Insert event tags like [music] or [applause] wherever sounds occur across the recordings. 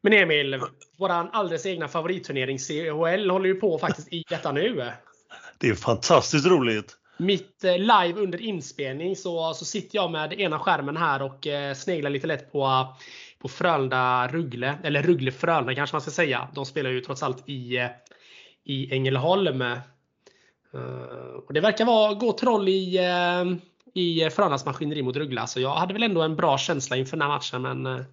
Men Emil, våran alldeles egna favoritturnering CHL håller ju på faktiskt i detta nu. Det är fantastiskt roligt. Mitt eh, live under inspelning så, så sitter jag med ena skärmen här och eh, sneglar lite lätt på, på Frölunda-Ruggle. Eller Ruggle-Frölunda kanske man ska säga. De spelar ju trots allt i, eh, i Ängelholm. Uh, och det verkar vara gå troll i, uh, i Frölundas maskineri mot Rögle. Så jag hade väl ändå en bra känsla inför den här matchen. Men uh,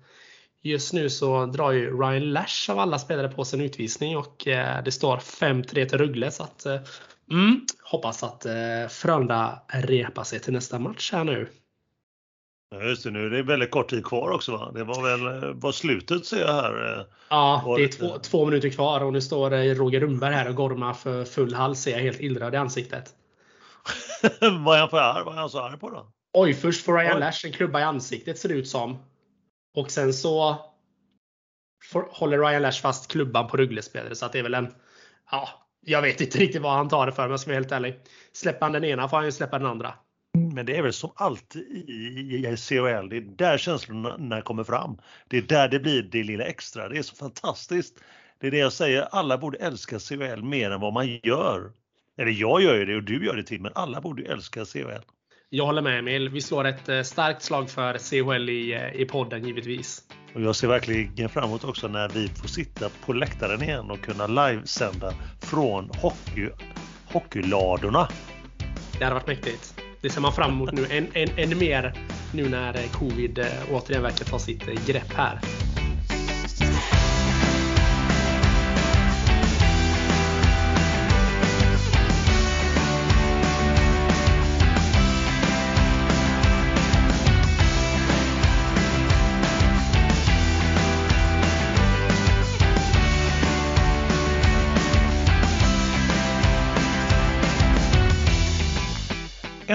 just nu så drar ju Ryan Lash av alla spelare på sig en utvisning och det står 5-3 till Rögle. Så att, mm, hoppas att Frölunda repar sig till nästa match här nu. Ja, just det, nu är det väldigt kort tid kvar också va? Det var väl var slutet ser jag här. Ja, det är två, två, minuter kvar och nu står Roger Rundberg här och gormar för full hals. Ser jag helt illröd i ansiktet. [laughs] Vad är han för arg? Vad är han så arg på då? Oj, först får Ryan Lash en klubba i ansiktet ser det ut som. Och sen så får, håller Ryan Lash fast klubban på Rugglespelare så att det är väl en... Ja, jag vet inte riktigt vad han tar det för om jag ska vara helt ärlig. Släpper han den ena får han ju släppa den andra. Men det är väl som alltid i, i CHL, det är där känslorna kommer fram. Det är där det blir det lilla extra. Det är så fantastiskt. Det är det jag säger, alla borde älska CHL mer än vad man gör. Eller jag gör ju det och du gör det till, men alla borde älska CHL. Jag håller med Emil. Vi slår ett eh, starkt slag för CHL i, eh, i podden givetvis. Och jag ser verkligen fram emot också när vi får sitta på läktaren igen och kunna livesända från hockey, hockeyladorna. Det hade varit mäktigt. Det ser man fram emot nu än, än, än mer nu när eh, covid återigen verkar ta sitt grepp här.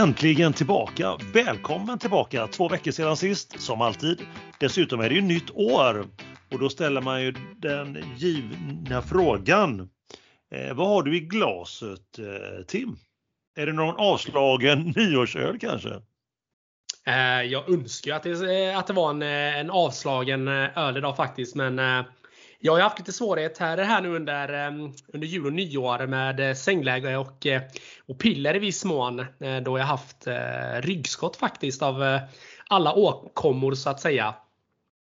Äntligen tillbaka! Välkommen tillbaka! Två veckor sedan sist, som alltid. Dessutom är det ju nytt år och då ställer man ju den givna frågan. Eh, vad har du i glaset eh, Tim? Är det någon avslagen [laughs] nyårsöl kanske? Eh, jag önskar att det, eh, att det var en, eh, en avslagen eh, öl idag faktiskt men jag har haft lite svårighet här, här nu under, ehm, under jul och nyår med eh, sängläge och, eh, och piller i viss mån. Eh, då jag haft ryggskott faktiskt av alla åkommor så att säga.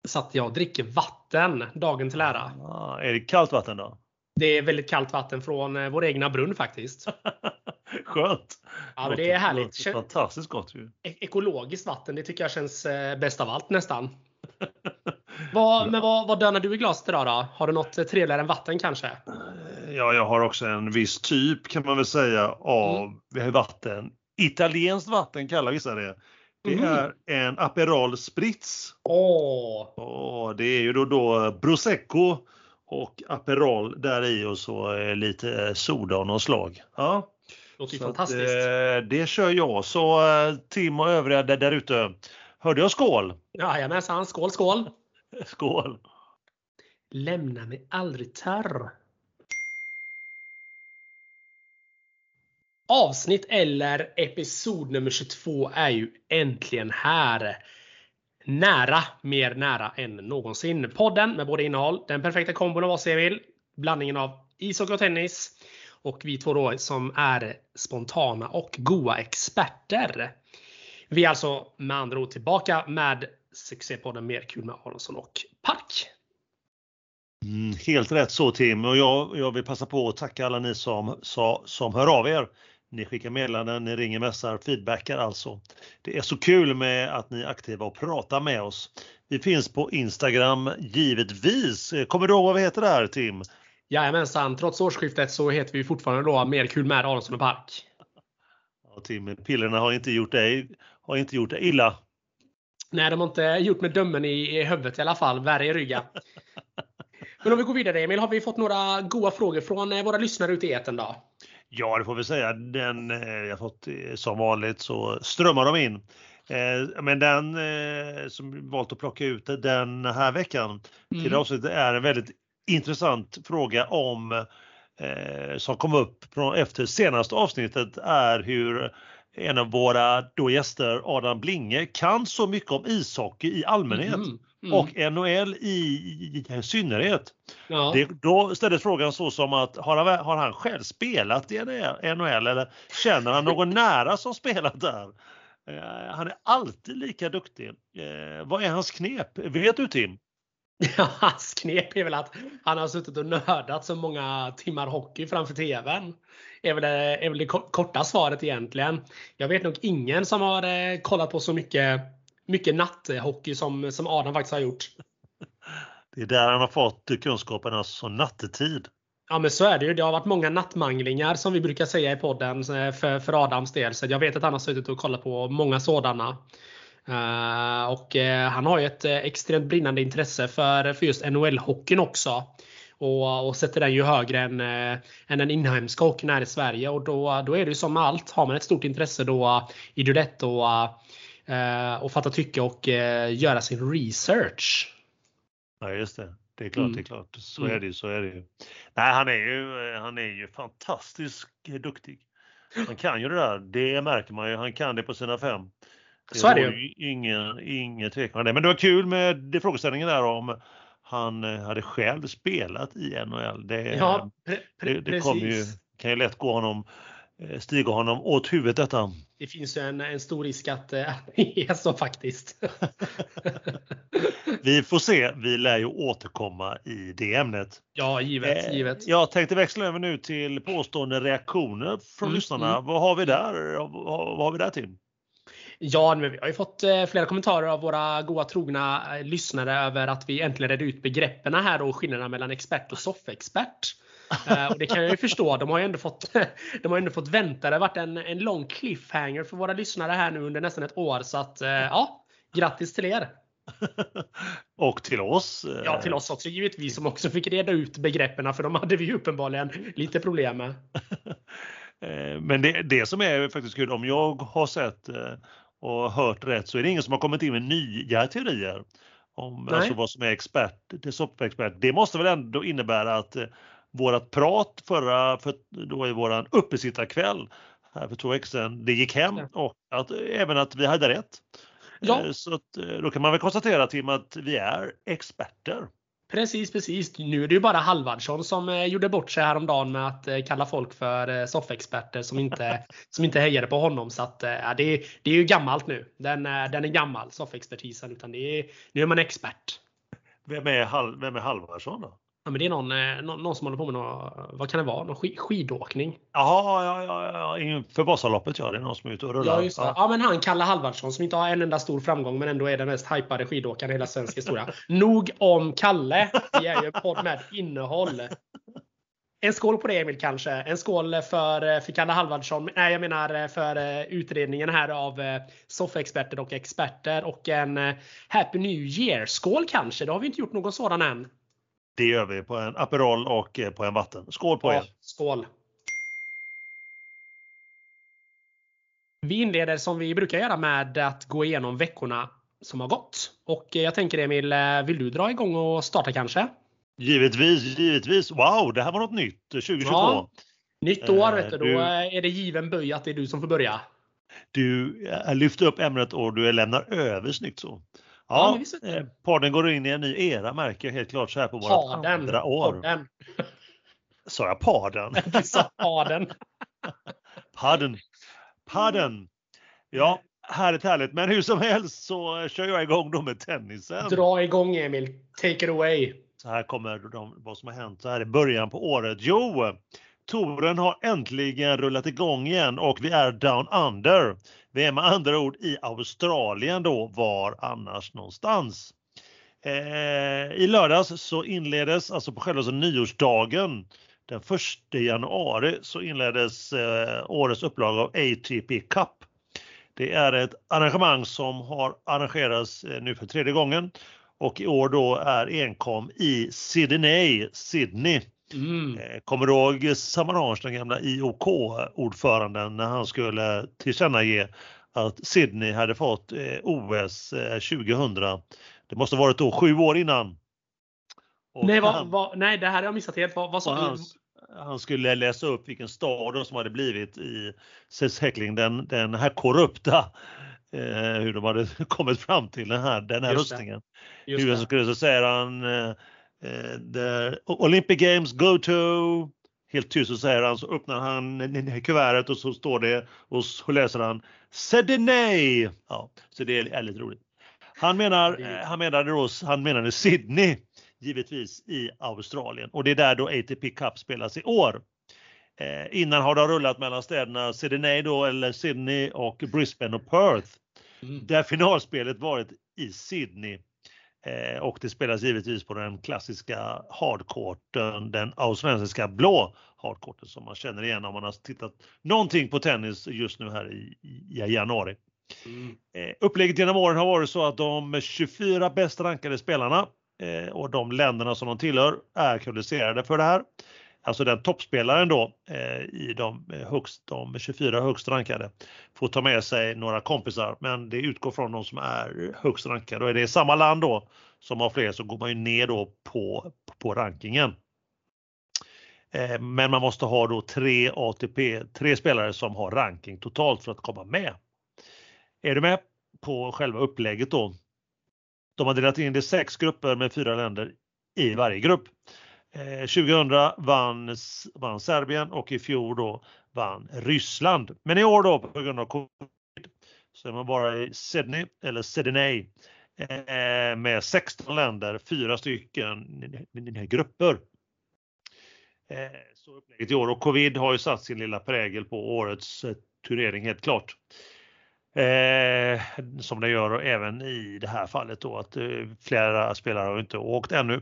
Så att jag dricker vatten dagen till ära. Ah, är det kallt vatten då? Det är väldigt kallt vatten från vår egna brunn faktiskt. [laughs] Skönt! Ja, men det är härligt. Fantastiskt gott ju. E-, ekologiskt vatten, det tycker jag känns bäst av allt nästan. [laughs] vad, men vad, vad dönar du i glaset idag då? Har du något trevligare än vatten kanske? Ja, jag har också en viss typ kan man väl säga av mm. vatten. Italienskt vatten kallar vissa det. Det mm. är en Aperol Spritz. Åh! Oh. det är ju då, då Prosecco och Aperol där i och så lite soda av något slag. Ja. Låter ju fantastiskt. Att, eh, det kör jag. Så eh, Tim och övriga där, där ute. Hörde jag skål? Jajamensan, skål skål! [laughs] Skål! Lämna mig aldrig törr. Avsnitt eller episod nummer 22 är ju äntligen här. Nära, mer nära än någonsin. Podden med både innehåll, den perfekta kombon av oss jag vill, blandningen av ishockey och tennis och vi två då som är spontana och goa experter. Vi är alltså med andra ord tillbaka med succépodden Mer kul med Aronsson och Park. Mm, helt rätt så Tim och jag, jag vill passa på att tacka alla ni som, som, som hör av er. Ni skickar meddelanden, ni ringer, mässar, feedbackar alltså. Det är så kul med att ni är aktiva och pratar med oss. Vi finns på Instagram givetvis. Kommer du ihåg vad vi heter där Tim? Jajamensan, trots årsskiftet så heter vi fortfarande då Mer kul med Aronsson och Park. Ja, Tim, pillerna har inte gjort dig, har inte gjort dig illa. Nej, de har inte gjort med dömen i, i huvudet i alla fall. Värre i ryggen. [laughs] Men om vi går vidare Emil, har vi fått några goda frågor från eh, våra lyssnare ute i etern då? Ja, det får vi säga. Den eh, jag fått eh, som vanligt så strömmar de in. Men den som valt att plocka ut den här veckan mm. till avsnittet är en väldigt intressant fråga om som kom upp efter senaste avsnittet är hur en av våra då gäster, Adam Blinge, kan så mycket om ishockey i allmänhet. Mm. mm. och NHL i, i, i synnerhet. Ja. Det, då ställdes frågan så som att har han, har han själv spelat i NHL eller känner han någon nära som spelat där? Eh, han är alltid lika duktig. Eh, vad är hans knep? Vet du Tim? [laughs] Ja, hans knep är väl att han har suttit och nördat så många timmar hockey framför TVn. Är väl, det, är väl det korta svaret egentligen. Jag vet nog ingen som har eh, kollat på så mycket, mycket natthockey som, som Adam faktiskt har gjort. [laughs] Det är där han har fått kunskapen, alltså nattetid. Ja men så är det ju. Det har varit många nattmanglingar som vi brukar säga i podden eh, för, för Adams del. Så jag vet att han har suttit och kollat på många sådana. Uh, och uh, han har ju ett uh, extremt brinnande intresse för, för just NHL-hockeyn också. Och, och sätter den ju högre än, än den inhemska hockeyn här i Sverige. Och då, då är det ju som med allt. Har man ett stort intresse då är det lätt att och fatta tycke och göra sin research. Ja just det. Det är klart, mm. det är klart. Så mm. är det ju, så är det ju. Nej, han är ju, han är ju fantastiskt duktig. Han kan ju det där, det märker man ju. Han kan det på sina fem. Det så är det ju. Ingen, ingen tvekan det. Men det var kul med det frågeställningen där om han eh, hade själv spelat i NHL. Det, ja, pre pre det, det ju, kan ju lätt gå honom Eh, stiga honom åt huvudet detta. Det finns ju en, en stor risk att det är så faktiskt. [laughs] vi får se. Vi lär ju återkomma i det ämnet. Ja, givet. Eh, givet. Jag tänkte växla över nu till påstående reaktioner från mm, lyssnarna. Mm. Vad har vi där? Vad, vad har vi där till? Ja, men vi har ju fått eh, flera kommentarer av våra goa trogna lyssnare över att vi äntligen redde ut begreppen här och skillnaderna mellan expert och soffexpert. Uh, och det kan jag ju förstå. De har ju ändå fått, [laughs] de har ändå fått vänta. Det har varit en, en lång cliffhanger för våra lyssnare här nu under nästan ett år. Så att ja, grattis till er! [laughs] och till oss. Ja, till oss också givetvis som också fick reda ut begreppen för de hade vi uppenbarligen lite problem med. [laughs] Men det, det som är faktiskt kul, om jag har sett och hört rätt så är det ingen som har kommit in med nya teorier om alltså vad som är expert, det soppexpert. Det måste väl ändå innebära att vårat prat förra, för, då i våran uppesittarkväll här för två veckor sedan, det gick hem och att, även att vi hade rätt. Ja. Eh, så att, eh, då kan man väl konstatera Tim att vi är experter. Precis, precis. Nu är det ju bara Halvardsson som eh, gjorde bort sig häromdagen med att kalla folk för soffexperter som inte, [laughs] som inte hejade på honom. Så att, ja, det, är, det är ju gammalt nu. Den, den är gammal, soffexpertisen. Utan det är, nu är man expert. Vem är, vem är Halvarsson då? Ja, men det är någon, eh, någon, någon som håller på med någon, vad kan det vara? Någon skid, skidåkning? Jaha, ja, ja, ja, inför Vasaloppet ja. Det är någon som är ute och rullar. Ja, just det. Ja. ja, men han Kalle Halvardsson som inte har en enda stor framgång men ändå är den mest hypade skidåkaren i hela svensk historia. [laughs] Nog om Kalle. Vi är ju en podd med innehåll. En skål på det Emil kanske. En skål för, eh, för Kalle Halvardsson. Nej, jag menar eh, för utredningen här av soffexperter och experter. Och en Happy New Year-skål kanske. Det har vi inte gjort någon sådan än. Det gör vi på en Aperol och eh, på en vatten. Skål på ja, er! Skål! Vi inleder som vi brukar göra med att gå igenom veckorna som har gått. Och eh, jag tänker Emil, eh, vill du dra igång och starta kanske? Givetvis, givetvis. Wow, det här var något nytt 2022. Ja, nytt år, vet du. Då är det given böj att det är du som får börja. Du lyfter upp ämnet och du lämnar över snyggt så. Ja, ja eh, podden går in i en ny era märker jag helt klart så här på vårt andra år. Podden. [laughs] Sa jag paden? [laughs] Du sa paden. [laughs] padden. Padden. Ja, härligt härligt. Men hur som helst så kör jag igång då med tennisen. Dra igång Emil. Take it away. Så här kommer de, vad som har hänt så här i början på året. Jo, Toren har äntligen rullat igång igen och vi är down under. Vi är med andra ord i Australien då, var annars någonstans. Eh, I lördags så inleddes, alltså på själva nyårsdagen, den 1 januari så inleddes eh, årets upplaga av ATP Cup. Det är ett arrangemang som har arrangerats eh, nu för tredje gången och i år då är enkom i Sydney, Sydney. Mm. Eh, kommer du ihåg Samarange, den gamla IOK-ordföranden, när han skulle tillkännage att Sydney hade fått eh, OS 2000. Eh, det måste varit då sju år innan. nej, han, vad, nej, det här har jag missat helt. Vad, vad sa han, han skulle läsa upp vilken stad som hade blivit i Sex Heckling, den, den här korrupta eh, hur de hade [laughs] kommit fram till den här, den här Just Hur så säger han eh, eh, the Olympic Games go to Helt tyst så säger han, så öppnar han kuvertet och så står det och så läser han Sydney. Ja, så det är, är lite roligt. Han menar, eh, han menade då, han menade Sydney, givetvis i Australien och det är där då ATP Cup spelas i år. Eh, innan har det rullat mellan städerna Sydney då eller Sydney och Brisbane och Perth. Mm. Där finalspelet varit i Sydney. Eh, och det spelas givetvis på den klassiska hardcourten, den australiensiska blå hardcourten som man känner igen om man har tittat någonting på tennis just nu här i, i, i januari. Mm. Eh, upplägget genom åren har varit så att de 24 bäst rankade spelarna eh, och de länderna som de tillhör är kvalificerade för det här. Alltså den toppspelaren då eh, i de, eh, högst, de 24 högst rankade får ta med sig några kompisar men det utgår från de som är högst rankade och är det samma land då som har fler så går man ju ner då på, på rankingen. Eh, Men man måste ha då tre ATP, tre spelare som har ranking totalt för att komma med. Är du med på själva upplägget då? De har delat in det i sex grupper med fyra länder i varje grupp. Eh, 2000 vann, vann Serbien och i fjol då vann Ryssland. Men i år då på grund av covid så är man bara i Sydney eller Sydney eh, med 16 länder, fyra stycken grupper. Eh, Så upplägget i år och covid har ju satt sin lilla prägel på årets eh, turnering helt klart. Eh, som det gör även i det här fallet då att eh, flera spelare har inte åkt ännu.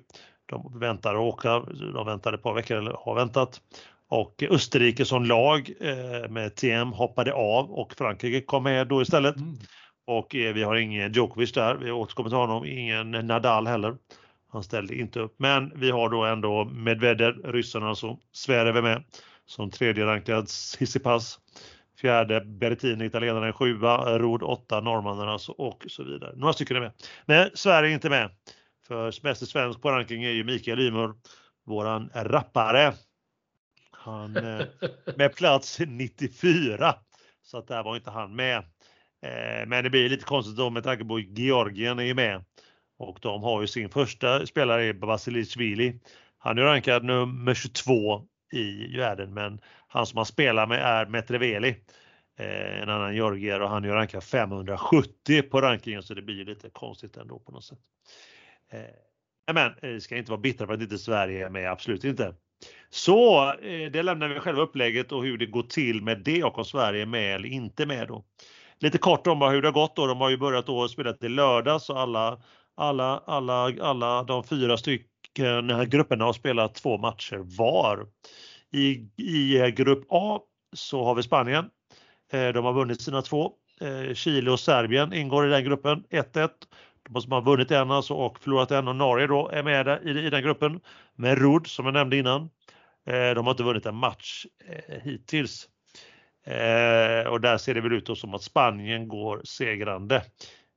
De väntar att åka, de väntade ett par veckor eller har väntat. Och Österrike som lag eh, med TM hoppade av och Frankrike kom med då istället. Mm. Och eh, vi har ingen Djokovic där, vi återkommer till honom, ingen Nadal heller. Han ställde inte upp, men vi har då ändå Medvedev, ryssarna alltså, Zverev är med som tredje rankad Tsitsipas. Fjärde Berrettini, italienarna är sjua, Rod åtta, norrmannen alltså och så vidare. Några stycken är med. Men Sverige är inte med. För bäste svensk på ranking är ju Mikael Ymer, våran rappare. Han eh, [laughs] med plats 94. Så att där var inte han med. Eh, Men det blir lite konstigt då med tanke på att Georgien är med. Och de har ju sin första spelare, Vasilishvili. Han är rankad nummer 22 i världen, men han som han spelar med är Metreveli. Eh, en annan georgier och han är rankad 570 på rankingen så det blir lite konstigt ändå på något sätt. Eh, men vi ska inte vara bittra för att inte Sverige är med, absolut inte. Så eh, det lämnar vi själva upplägget och hur det går till med det och om Sverige är med eller inte med då. Lite kort om hur det har gått då. De har ju börjat då spela till lördag så alla, alla, alla, alla de fyra stycken grupperna har spelat två matcher var. I, I grupp A så har vi Spanien. Eh, De har vunnit sina två. Eh, Chile och Serbien ingår i den gruppen 1-1. De som har vunnit en alltså och förlorat en och Norge då är med där i, i den gruppen. Med Rud som jag nämnde innan. Eh, De har inte vunnit en match eh, hittills. Eh, och där ser det väl ut då som att Spanien går segrande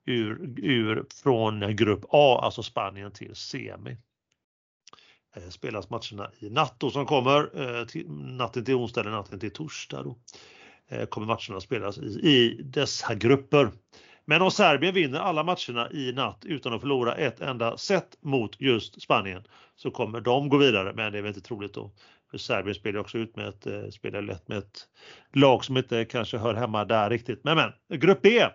ur, ur från grupp A, alltså Spanien till semi. Eh, spelas matcherna i natt då som kommer, eh, till, natten till onsdag eller natten till torsdag då. Eh, kommer matcherna spelas i, i dessa grupper. Men om Serbien vinner alla matcherna i natt utan att förlora ett enda set mot just Spanien så kommer de gå vidare, men det är väl inte troligt då. För Serbien spelar också ut med ett, eh, spelar lätt med ett lag som inte kanske hör hemma där riktigt. Men men, grupp B.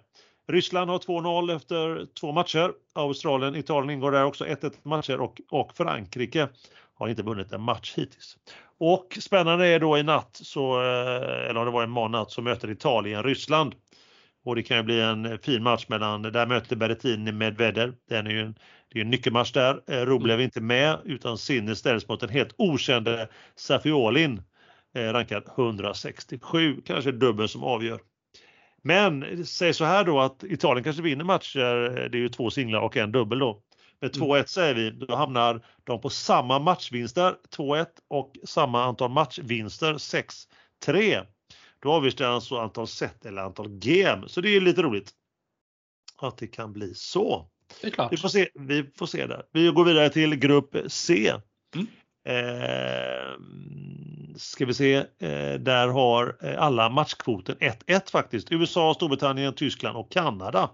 Ryssland har 2-0 efter två matcher. Australien, Italien ingår där också 1-1 matcher och, och Frankrike har inte vunnit en match hittills. Och spännande är då i natt, så, eh, eller om det var i månad, så möter Italien Ryssland. Och det kan ju bli en fin match mellan, där möter Berrettini Medvedev. Den är ju en, det är en nyckelmatch där. Eh, Rublev är inte med utan Sinner ställs mot den helt okände Safiolin. Eh, rankad 167, kanske dubbel som avgör. Men säg så här då att Italien kanske vinner matcher, det är ju två singlar och en dubbel då. Med 2-1 säger vi, då hamnar de på samma matchvinster, 2-1 och samma antal matchvinster, 6-3. Då avgörs det alltså antal set eller antal game, så det är lite roligt. Att det kan bli så. Det är klart. Vi får se, vi får se där. Vi går vidare till grupp C. Mm. Eh, ska vi se, där har alla matchkvoten 1-1 faktiskt. USA, Storbritannien, Tyskland och Kanada.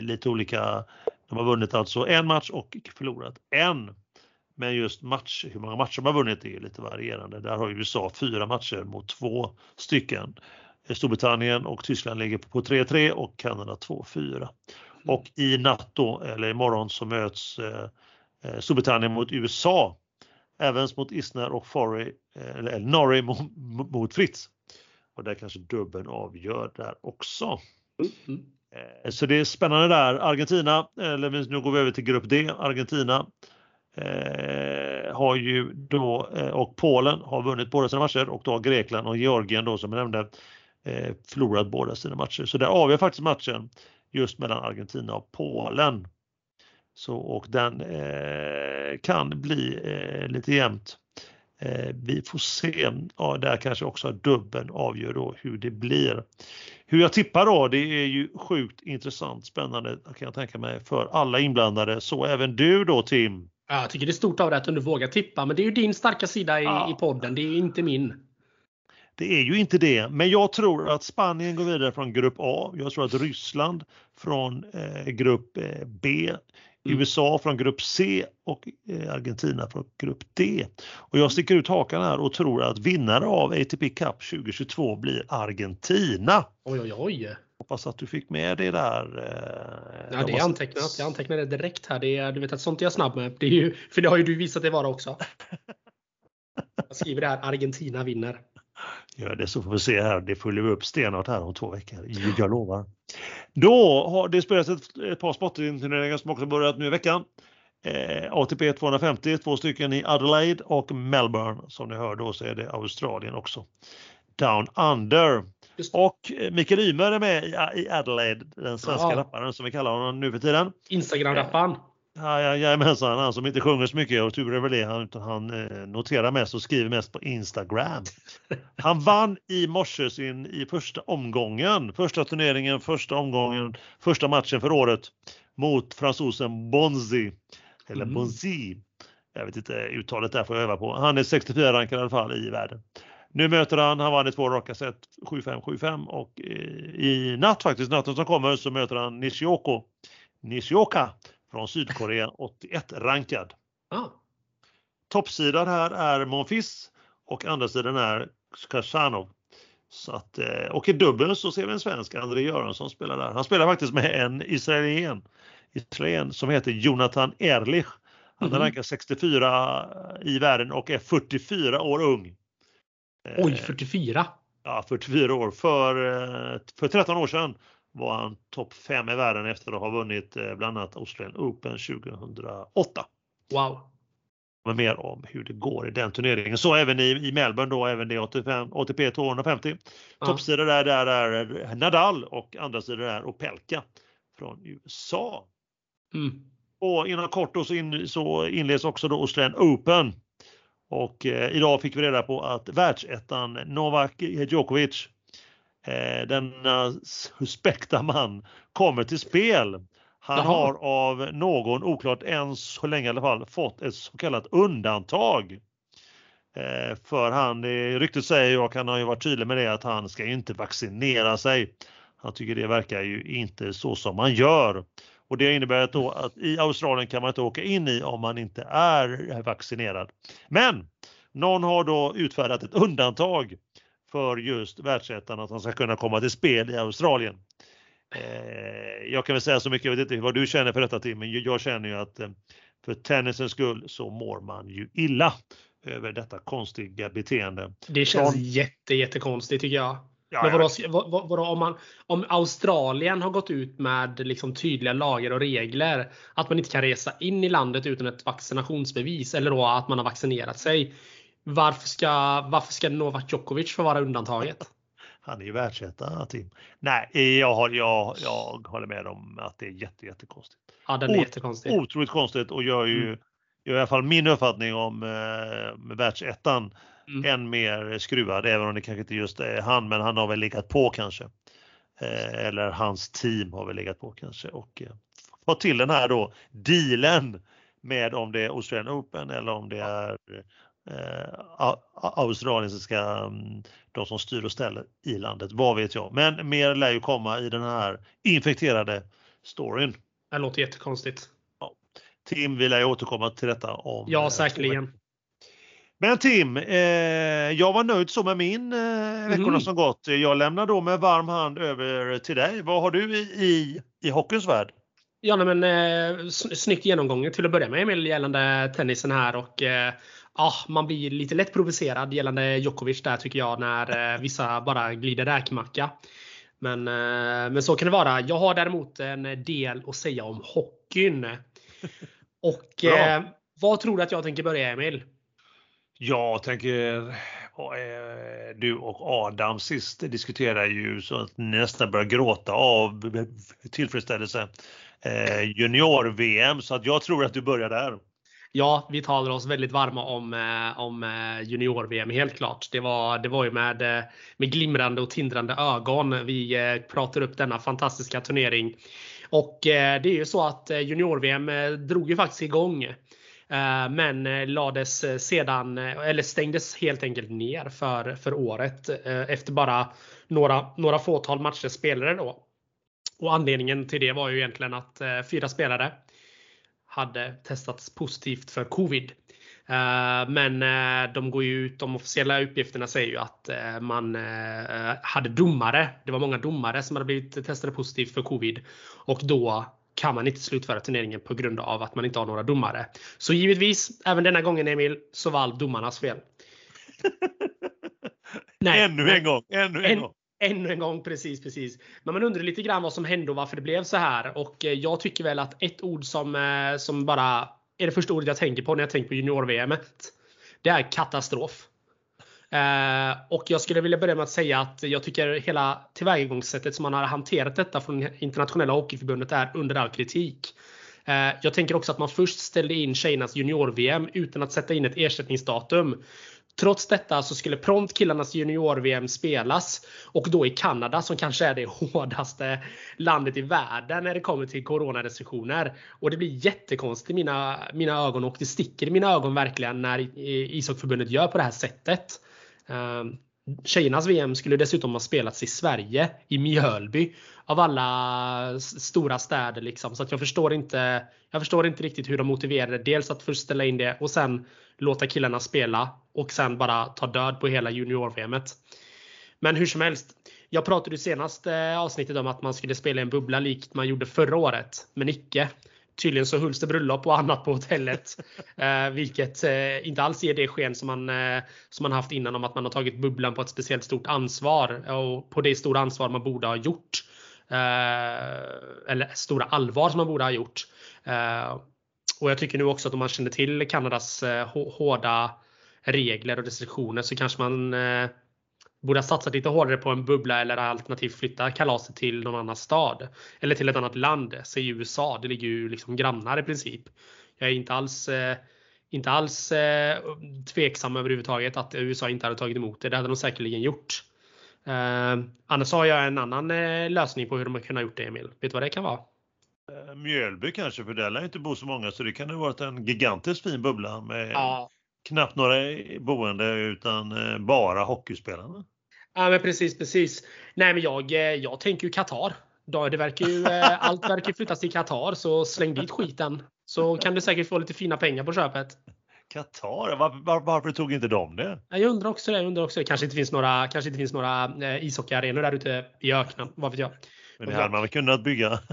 Lite olika, de har vunnit alltså en match och förlorat en. Men just match, hur många matcher har vunnit är lite varierande. Där har USA fyra matcher mot två stycken. Storbritannien och Tyskland ligger på 3-3 och Kanada 2-4. Mm. Och i natt då, eller imorgon, så möts eh, eh Storbritannien mot USA. Evans mot Isner och Forey, eh, eller Norrie mot, mot Fritz. Och där kanske dubben avgör där också. Mm. Eh, så det är spännande där. Argentina, eller nu går vi över till grupp D. Argentina eh, har ju då, eh, och Polen har vunnit båda sina matcher och då har Grekland och Georgien då som jag nämnde eh, förlorat båda sina matcher. Så där avgör faktiskt matchen just mellan Argentina och Polen. Så, och den eh, kan bli eh, lite jämnt. Eh, vi får se. Ja, där kanske också dubben avgör då hur det blir. Hur jag tippar då, det är ju sjukt intressant, spännande kan jag tänka mig för alla inblandade. Så även du då Tim. Ja, jag tycker det är stort av dig att du vågar tippa, men det är ju din starka sida i, ja. i podden. Det är ju inte min. Det är ju inte det, men jag tror att Spanien går vidare från grupp A. Jag tror att Ryssland från eh, grupp eh, B, mm. USA från grupp C och eh, Argentina från grupp D. Och jag sticker ut hakan här och tror att vinnare av ATP Cup 2022 blir Argentina. Oj, oj, oj. Hoppas att du fick med det där. Eh, ja, det är antecknat. Jag antecknade det direkt här. Det är, du vet att sånt är jag snabb med. Det är ju, för det har ju du visat det vara också. [laughs] Jag skriver det här, Argentina vinner. Gör det så får vi se här. Det följer vi upp stenhårt här om två veckor. Jag lovar. Då har det spelats ett, ett par sportturneringar som också börjat nu i veckan. Eh, ATP 250, två stycken i Adelaide och Melbourne. Som ni hör då så är det Australien också. Down Under. Och eh, Mikael Ymer är med i Adelaide, den svenska ja. rapparen som vi kallar honom nu för tiden. Instagram-rapparen. Ja, ja, jajamensan, han som inte sjunger så mycket och tur är väl det, han, han eh, noterar mest och skriver mest på Instagram. [laughs] Han vann i morse sin i första omgången, första turneringen, första omgången, första matchen för året mot fransosen Bonzi. Eller mm. Bonzi. Jag vet inte uttalet där får jag öva på. Han är 64 rankad i alla fall i världen. Nu möter han, han vann i två raka set, 7-5, 7-5 och eh, i natt faktiskt, natten som kommer så möter han Nishioko, Nishioka från Sydkorea, 81 rankad. Ah. Toppsidan här är Monfils och andra sidan är Kashanov. Så att, eh, och i dubbeln så ser vi en svensk, André Göransson spelar där. Han spelar faktiskt med en israelien, israelien som heter Jonathan Erlich. Han är mm. rankad 64 i världen och är 44 år ung. Oj, 44? Eh, ja, 44 år. För, eh, för 13 år sedan var han topp 5 i världen efter att ha vunnit eh, bland annat Australian Open 2008. Wow! Men mer om hur det går i den turneringen. Så även i, i Melbourne då, även det 85, ATP 250. Ja. Toppsida där, där är Nadal och andra sidor är Opelka från USA. Mm. Och inom kort då så, in, så inleds också då Australian Open. Och eh, idag fick vi reda på att världsettan Novak Djokovic eh, denna suspekta man kommer till spel. Han Jaha. har av någon, oklart än så länge i alla fall, fått ett så kallat undantag. Eh, för han, ryktet säger ju, och han har ju varit tydlig med det, att han ska inte vaccinera sig. Han tycker det verkar ju inte så som man gör. Och det innebär då att i Australien kan man inte åka in i om man inte är vaccinerad. Men någon har då utfärdat ett undantag för just världsettan att han ska kunna komma till spel i Australien. Eh, jag kan väl säga så mycket, jag vet inte vad du känner för detta Tim, men jag känner ju att eh, för tennisens skull så mår man ju illa över detta konstiga beteende. Det känns Från... jätte, jättekonstigt tycker jag. Ja, men vadå, vad, vadå, om, man, om Australien har gått ut med liksom tydliga lagar och regler att man inte kan resa in i landet utan ett vaccinationsbevis eller då att man har vaccinerat sig. Varför ska, varför ska Novak Djokovic få vara undantaget? [laughs] Han är ju världsetta Tim. Nej, jag, har, jag, jag håller med om att det är jätte, jättekonstigt. Ja, den är Ot jättekonstig. Otroligt konstigt och gör ju mm. gör i alla fall min uppfattning om eh, världsettan mm. än mer skruvad, även om det kanske inte just är han, men han har väl legat på kanske. Eh, eller hans team har väl legat på kanske och eh, fått till den här då dealen med om det är Australian Open eller om det är eh, australiensiska, mm, de som styr och ställer i landet, vad vet jag. Men mer lär ju komma i den här infekterade storyn. Det låter jättekonstigt. Ja. Tim vill jag återkomma till detta om. Ja, säkerligen. Men Tim, eh, jag var nöjd så med min eh, veckorna mm. som gått. Jag lämnar då med varm hand över till dig. Vad har du i, i, i hockeyns värld? Ja, nej, men eh, snyggt genomgång till att börja med Emil gällande tennisen här och eh, ja, man blir lite lätt provocerad gällande Djokovic där tycker jag när eh, vissa bara glider räkmacka. Men, eh, men så kan det vara. Jag har däremot en del att säga om hockeyn. [laughs] Och eh, vad tror du att jag tänker börja Emil? Jag tänker, eh, du och Adam sist diskuterade ju så att ni nästan börjar gråta av tillfredsställelse. Eh, junior-VM, så att jag tror att du börjar där. Ja, vi talar oss väldigt varma om, eh, om eh, junior-VM helt klart. Det var, det var ju med, med glimrande och tindrande ögon vi pratar upp denna fantastiska turnering. Och det är ju så att junior-VM drog ju faktiskt igång Eh, men eh, lades eh, sedan, eller stängdes helt enkelt ner för, för året efter bara några, några fåtal matcher spelare. då. Och anledningen till det var ju egentligen att fyra spelare hade testats positivt för covid. Men de går ju ut, de officiella uppgifterna säger ju att man hade domare. Det var många domare som hade blivit testade positivt för covid och då kan man inte slutföra turneringen på grund av att man inte har några domare. Så givetvis, även denna gången Emil, så var allt domarnas fel. [laughs] Nej, ännu en gång, ännu en, en gång. Ännu en gång, precis, precis. Men man undrar lite grann vad som hände och varför det blev så här. Och eh, jag tycker väl att ett ord som, eh, som bara är det första ordet jag tänker på när jag tänker på junior-VM. Det är katastrof. Eh, och jag skulle vilja börja med att säga att jag tycker hela tillvägagångssättet som man har hanterat detta från internationella hockeyförbundet är under all kritik. Eh, jag tänker också att man först ställde in tjejernas junior-VM utan att sätta in ett ersättningsdatum. Trots detta så skulle prompt killarnas junior-VM spelas och då i Kanada som kanske är det [laughs] hårdaste landet i världen när det kommer till coronarestriktioner. Och det blir jättekonstigt i mina, mina ögon och det sticker i mina ögon verkligen när ishockeyförbundet gör på det här sättet. Ehm, tjejernas VM skulle dessutom ha spelats i Sverige, i Mjölby. Av alla stora städer liksom. Så att jag förstår inte. Jag förstår inte riktigt hur de motiverade dels att först ställa in det och sen låta killarna spela och sen bara ta död på hela junior-VMet. Men hur som helst. Jag pratade i senaste eh, avsnittet om att man skulle spela i en bubbla likt man gjorde förra året. Men icke. Tydligen så hölls det bröllop och annat på hotellet. [laughs] Eh, vilket eh, inte alls ger det sken som man, eh, som man haft innan om att man har tagit bubblan på ett speciellt stort ansvar. Och på det stora ansvar man borde ha gjort. Eh, eller stora allvar som man borde ha gjort. Eh, och jag tycker nu också att om man känner till Kanadas eh, hårda regler och restriktioner så kanske man borde ha satsat lite hårdare på en bubbla eller alternativt flytta kalaset till någon annan stad. Eller till ett annat land, säg USA. Det ligger ju liksom grannar i princip. Jag är inte alls, eh, inte alls eh, tveksam överhuvudtaget att USA inte hade tagit emot det. Det hade de säkerligen gjort. Eh, annars har jag en annan eh, lösning på hur de har kunnat gjort det Emil. Vet du vad det kan vara? Eh, Mjölby kanske, för där lär inte bo så många så det kan ha varit en gigantiskt fin bubbla med ja. knappt några boende utan eh, bara hockeyspelarna. Ja men precis, precis. Nej men jag, eh, jag tänker ju Qatar. Det verkar ju, eh, [laughs] allt verkar flyttas till Qatar så släng dit skiten. Så kan du säkert få lite fina pengar på köpet. Qatar? Var, var, varför tog inte de det? Jag undrar också det. Jag undrar också det. Kanske inte finns några, kanske inte finns några eh, ishockeyarenor där ute i öknen. Vad vet jag. Men det hade man väl kunnat bygga? [laughs]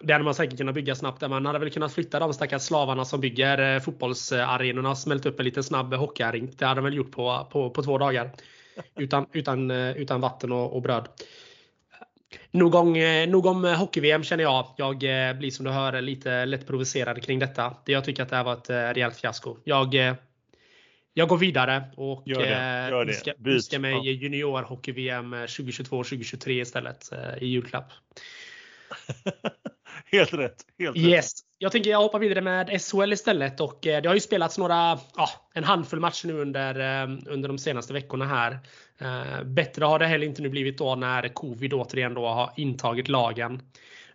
Det hade man säkert kunnat bygga snabbt. Man hade väl kunnat flytta de stackars slavarna som bygger fotbollsarenorna och smält upp en liten snabb hockeyarink. Det hade de väl gjort på, på, på två dagar utan, utan, eh, utan vatten och, och bröd. Nog om, eh, nog om eh, hockey-VM känner jag. Jag blir som du hör lite lätt provocerad kring detta. Jag tycker att det här var ett rejält fiasko. Jag, jag går vidare och Gör det. Gör det. Ska, ska mig ja. junior hockey-VM 2022-2023 istället i julklapp. [laughs] [laughs] helt rätt. Helt yes. Jag tänker jag hoppar vidare med SHL istället och eh, det har ju spelats några, ja, en handfull matcher nu under, eh, under de senaste veckorna här. Eh, bättre har det heller inte nu blivit då när covid återigen då har intagit lagen.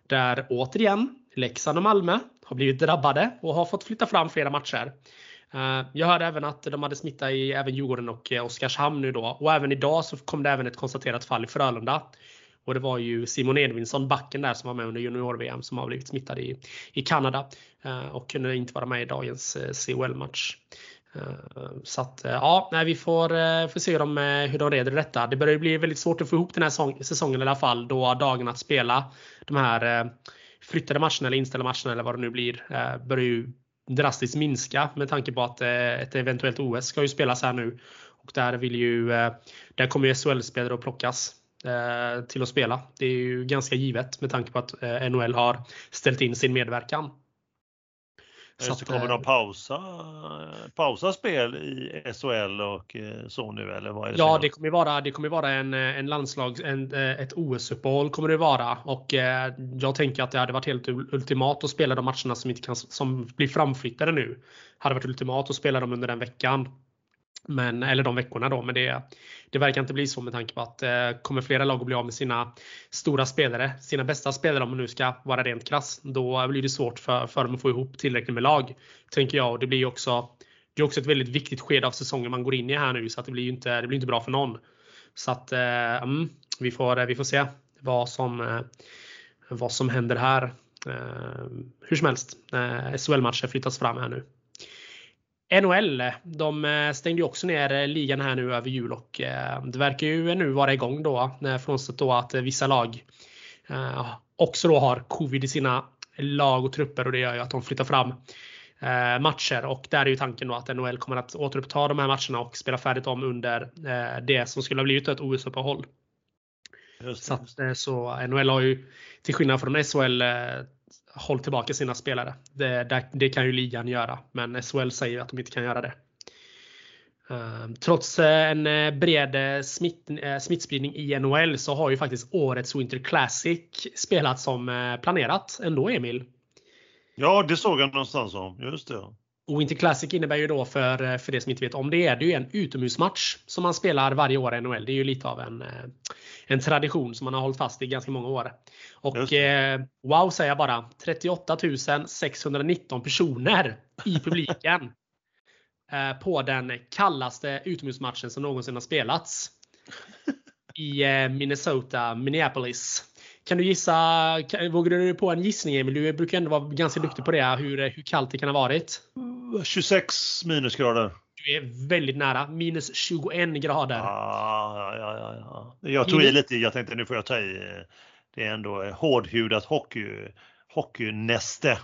Där återigen Leksand och Malmö har blivit drabbade och har fått flytta fram flera matcher. Jag hörde även att de hade smitta i även Djurgården och Oskarshamn nu då. Och även idag så kom det även ett konstaterat fall i Frölunda. Och det var ju Simon Edvinsson, backen där som var med under junior-VM som har blivit smittad i, i Kanada eh, och kunde inte vara med i dagens eh, CHL-match. Eh, så att ja, vi får, får se hur de, hur de reder detta. Det börjar bli väldigt svårt att få ihop den här säsongen i alla fall då dagen att spela de här flyttade matcherna eller inställda matcherna eller vad det nu blir börjar ju drastiskt minska med tanke på att ett eventuellt OS ska ju spelas här nu. Och där vill ju, där kommer ju SHL-spelare att plockas till att spela. Det är ju ganska givet med tanke på att NHL har ställt in sin medverkan. Så att, kommer de pausa, pausa spel i SHL och så nu eller vad är det? Ja, det kommer vara, det kommer vara en, en landslag, en, ett OS-uppehåll kommer det vara och jag tänker att det hade varit helt ultimat att spela de matcherna som inte kan, som blir framflyttade nu. Hade varit ultimat att spela dem under den veckan. Men, eller de veckorna då, men det, det verkar inte bli så med tanke på att eh, kommer flera lag att bli av med sina stora spelare, sina bästa spelare om man nu ska vara rent krass. Då blir det svårt för, för dem att få ihop tillräckligt med lag. Tänker jag. Och det blir också, det är också ett väldigt viktigt skede av säsongen man går in i här nu så att det blir inte, det blir inte bra för någon. Så att eh, mm, vi, får, eh, vi får se vad som, eh, vad som händer här. Eh, hur som helst, eh, SHL-matcher flyttas fram här nu. NHL, de eh, stängde ju också ner eh, ligan här nu över jul och eh, det verkar ju nu vara igång då. Frånsett då att vissa lag också då har covid i sina lag och trupper och det gör ju att de flyttar fram matcher och där är ju tanken då att NHL kommer att återuppta de här matcherna och spela färdigt om under det som skulle ha blivit ett OS-uppehåll. Så, så NHL har ju till skillnad från SHL håll tillbaka sina spelare. Det, det, det, kan ju ligan göra, men SHL säger att de inte kan göra det. Ehm, trots eh, en eh, bred eh, smitt, smittspridning i NHL så har ju faktiskt årets Winter Classic spelats som planerat ändå Emil. Ja, det såg jag någonstans om. Just det. Och Winter Classic innebär ju då för, för det som inte vet om det är det ju en utomhusmatch som man spelar varje år i NHL. Det är ju lite av en, en tradition som man har hållit fast i ganska många år. Och eh, wow säger jag bara. 38 619 personer i [laughs] publiken. eh, på den kallaste utomhusmatchen som någonsin har spelats. I eh, Minnesota, Minneapolis. Kan du gissa, kan, vågar du dig på en gissning Emil? Du brukar ändå vara ganska duktig på det, hur, hur kallt det kan ha varit. 26 minusgrader. Du är väldigt nära. Minus 21 grader. Ah, ja, ja, ja. Jag tog i lite. Jag tänkte nu får jag ta i. Det är ändå hårdhudat hockey, hockeynäste.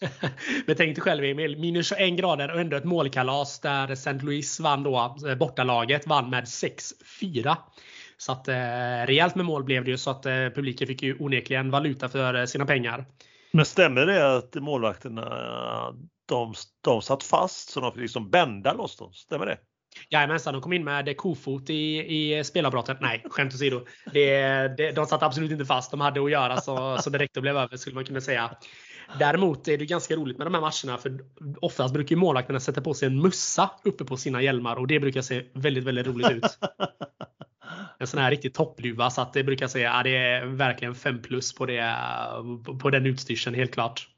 [laughs] Men tänk dig själv Emil, minus 21 grader och ändå ett målkalas där St. Louis vann då, eh, bortalaget vann med 6-4. Så att eh, rejält med mål blev det ju så att eh, publiken fick ju onekligen valuta för eh, sina pengar. Men stämmer det att målvakterna de, de satt fast så de fick liksom bända loss dem? Stämmer det? Jajamensan, de kom in med kofot i, i spelavbrottet. Nej, skämt åsido. Det, det, de satt absolut inte fast. De hade att göra så, så direkt det blev över skulle man kunna säga. Däremot är det ganska roligt med de här matcherna för oftast brukar målvakterna sätta på sig en mussa uppe på sina hjälmar och det brukar se väldigt, väldigt roligt ut. En sån här riktig toppluva så att det brukar säga att det är verkligen 5 plus på, det, på den utstyrseln helt klart.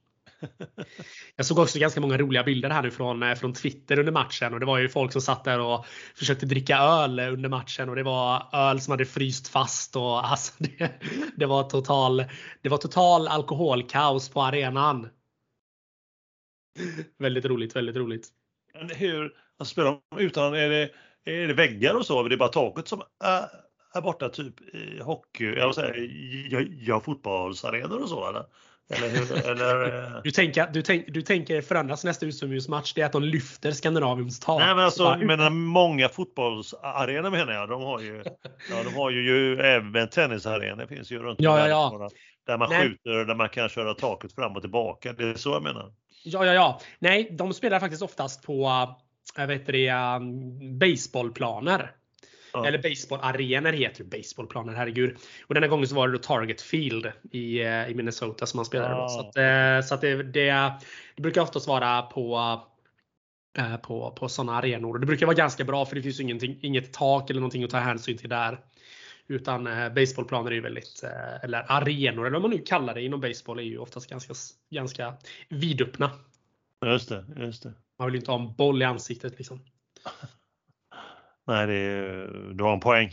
[laughs] Jag såg också ganska många roliga bilder här nu från, eh, från Twitter under matchen och det var ju folk som satt där och försökte dricka öl under matchen och det var öl som hade fryst fast och [laughs] alltså det, det var total, det var total alkoholkaos på arenan. Väldigt roligt, väldigt roligt. Men hur, alltså spelar de utan, är det, är det väggar och så? Är det bara taket som är, är borta typ i hockey, jag vill säga, ja, ja, fotbollsarenor och så eller? Eller, eller, eh, du, tänker, du, tänk, du tänker förändras nästa utomhusmatch, det är att de lyfter Skandinaviums tak. Nej men alltså, men många fotbollsarenor menar jag. De har ju, ja, de har ju, ju även tennisarenor finns ju runt ja, ja, ja. Där man Nej. skjuter, där man kan köra taket fram och tillbaka. Det är så jag menar. Ja, ja, ja. Nej, de spelar faktiskt oftast på jag vet det, um, baseballplaner. Ja. Eller baseballarenor heter det. Baseballplaner, herregud. Och denna gången så var det då Target Field i, eh, i Minnesota som man spelade. Ja. Så, att, eh, så att det, det, det, brukar oftast vara på eh, på, på sådana arenor. Det brukar vara ganska bra för det finns inget tak eller någonting att ta hänsyn till där. Utan baseballplaner är ju väldigt, eller arenor eller vad man nu kallar det inom baseball är ju oftast ganska, ganska vidöppna. Just det, just det. Man vill ju inte ha en boll i ansiktet liksom. Nej, det är, du har en poäng.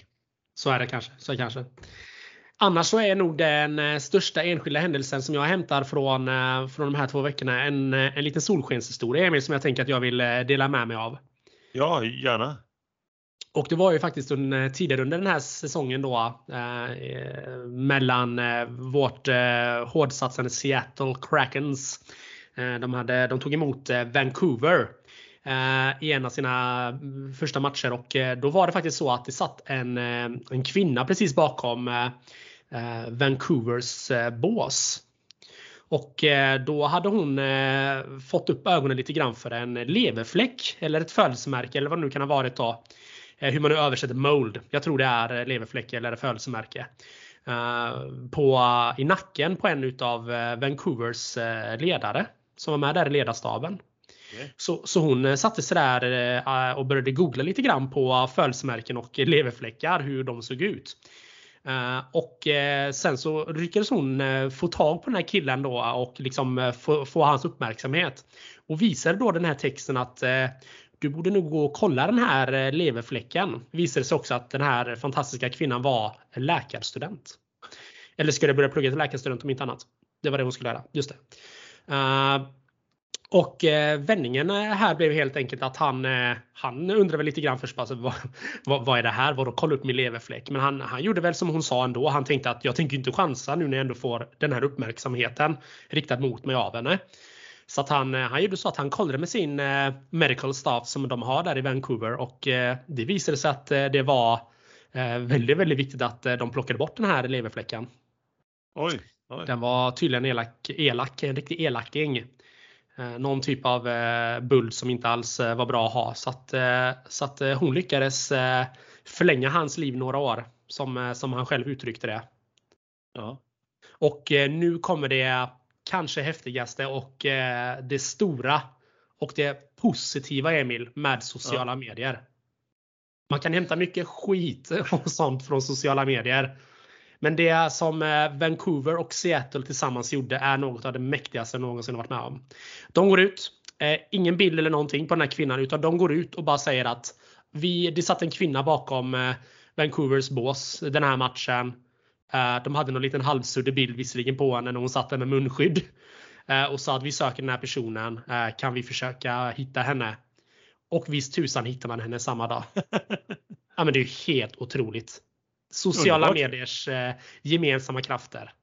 Så är det kanske. Så är det kanske. Annars så är nog den eh, största enskilda händelsen som jag hämtar från, eh, från de här två veckorna en, eh, en liten solskenshistoria Emil som jag tänker att jag vill dela med mig av. Ja, gärna. Och det var ju faktiskt under, tidigare under den här säsongen då eh, mellan vårt eh, hårdsatsande Seattle Krakens. Eh, de, hade, de tog emot Vancouver Eh, i en av sina mm, första matcher och eh, då var det faktiskt så att det satt en, eh, en kvinna precis bakom Vancouvers bås. Och då hade hon fått upp ögonen lite grann för en leverfläck eller ett födelsemärke eller vad det nu kan ha varit då. Hur man nu översätter mold. Jag tror det är leverfläck eller födelsemärke. På, I nacken på en utav Vancouvers ledare som var med där i ledarstaben. Mm. Så, så hon eh, satte sig där eh, och började googla lite grann på eh, födelsemärken och leverfläckar, hur de såg ut. Och sen så lyckades hon få tag på den här killen då och liksom få, få, hans uppmärksamhet. Och visade då den här texten att du borde nog gå och kolla den här leverfläcken. Visade sig också att den här fantastiska kvinnan var läkarstudent. Eller skulle börja plugga till läkarstudent om inte annat. Det var det hon skulle göra. Just det. Och eh, vändningen här blev helt enkelt att han, eh, han undrar väl lite grann först alltså, vad, [laughs] vad, vad, är det här? Vadå kolla upp min leverfläck? Men han, han gjorde väl som hon sa ändå. Han tänkte att jag tänker inte chansa nu när jag ändå får den här uppmärksamheten riktad mot mig av henne. Så att han, eh, han gjorde så att han kollade med sin eh, medical staff som de har där i Vancouver och eh, det visade sig att eh, det var väldigt, väldigt viktigt att de plockade bort den här leverfläcken. Oj, oj. Den var tydligen elak, elak en riktig elaking. Eh, någon typ av eh, buld som inte alls eh, var bra att ha. Så att, så att hon lyckades förlänga hans liv några år som, som han själv uttryckte det. Ja. Och nu kommer det kanske häftigaste och det stora och det positiva Emil med sociala ja. medier. Man kan hämta mycket skit [laughs] och sånt från sociala medier. Men det som eh, Vancouver och Seattle tillsammans gjorde är något av det mäktigaste jag någonsin varit med om. De går ut, eh, ingen bild eller någonting på den här kvinnan utan de går ut och bara säger att vi, det satt en kvinna bakom eh, Vancouvers bås den här matchen. De hade någon liten halvsuddig bild visserligen på henne när hon satt där med munskydd. Och sa att vi söker den här personen. Kan vi försöka hitta henne? Och visst tusan hittar man henne samma dag. [laughs] ja men det är helt otroligt sociala Underbart. mediers eh, gemensamma krafter.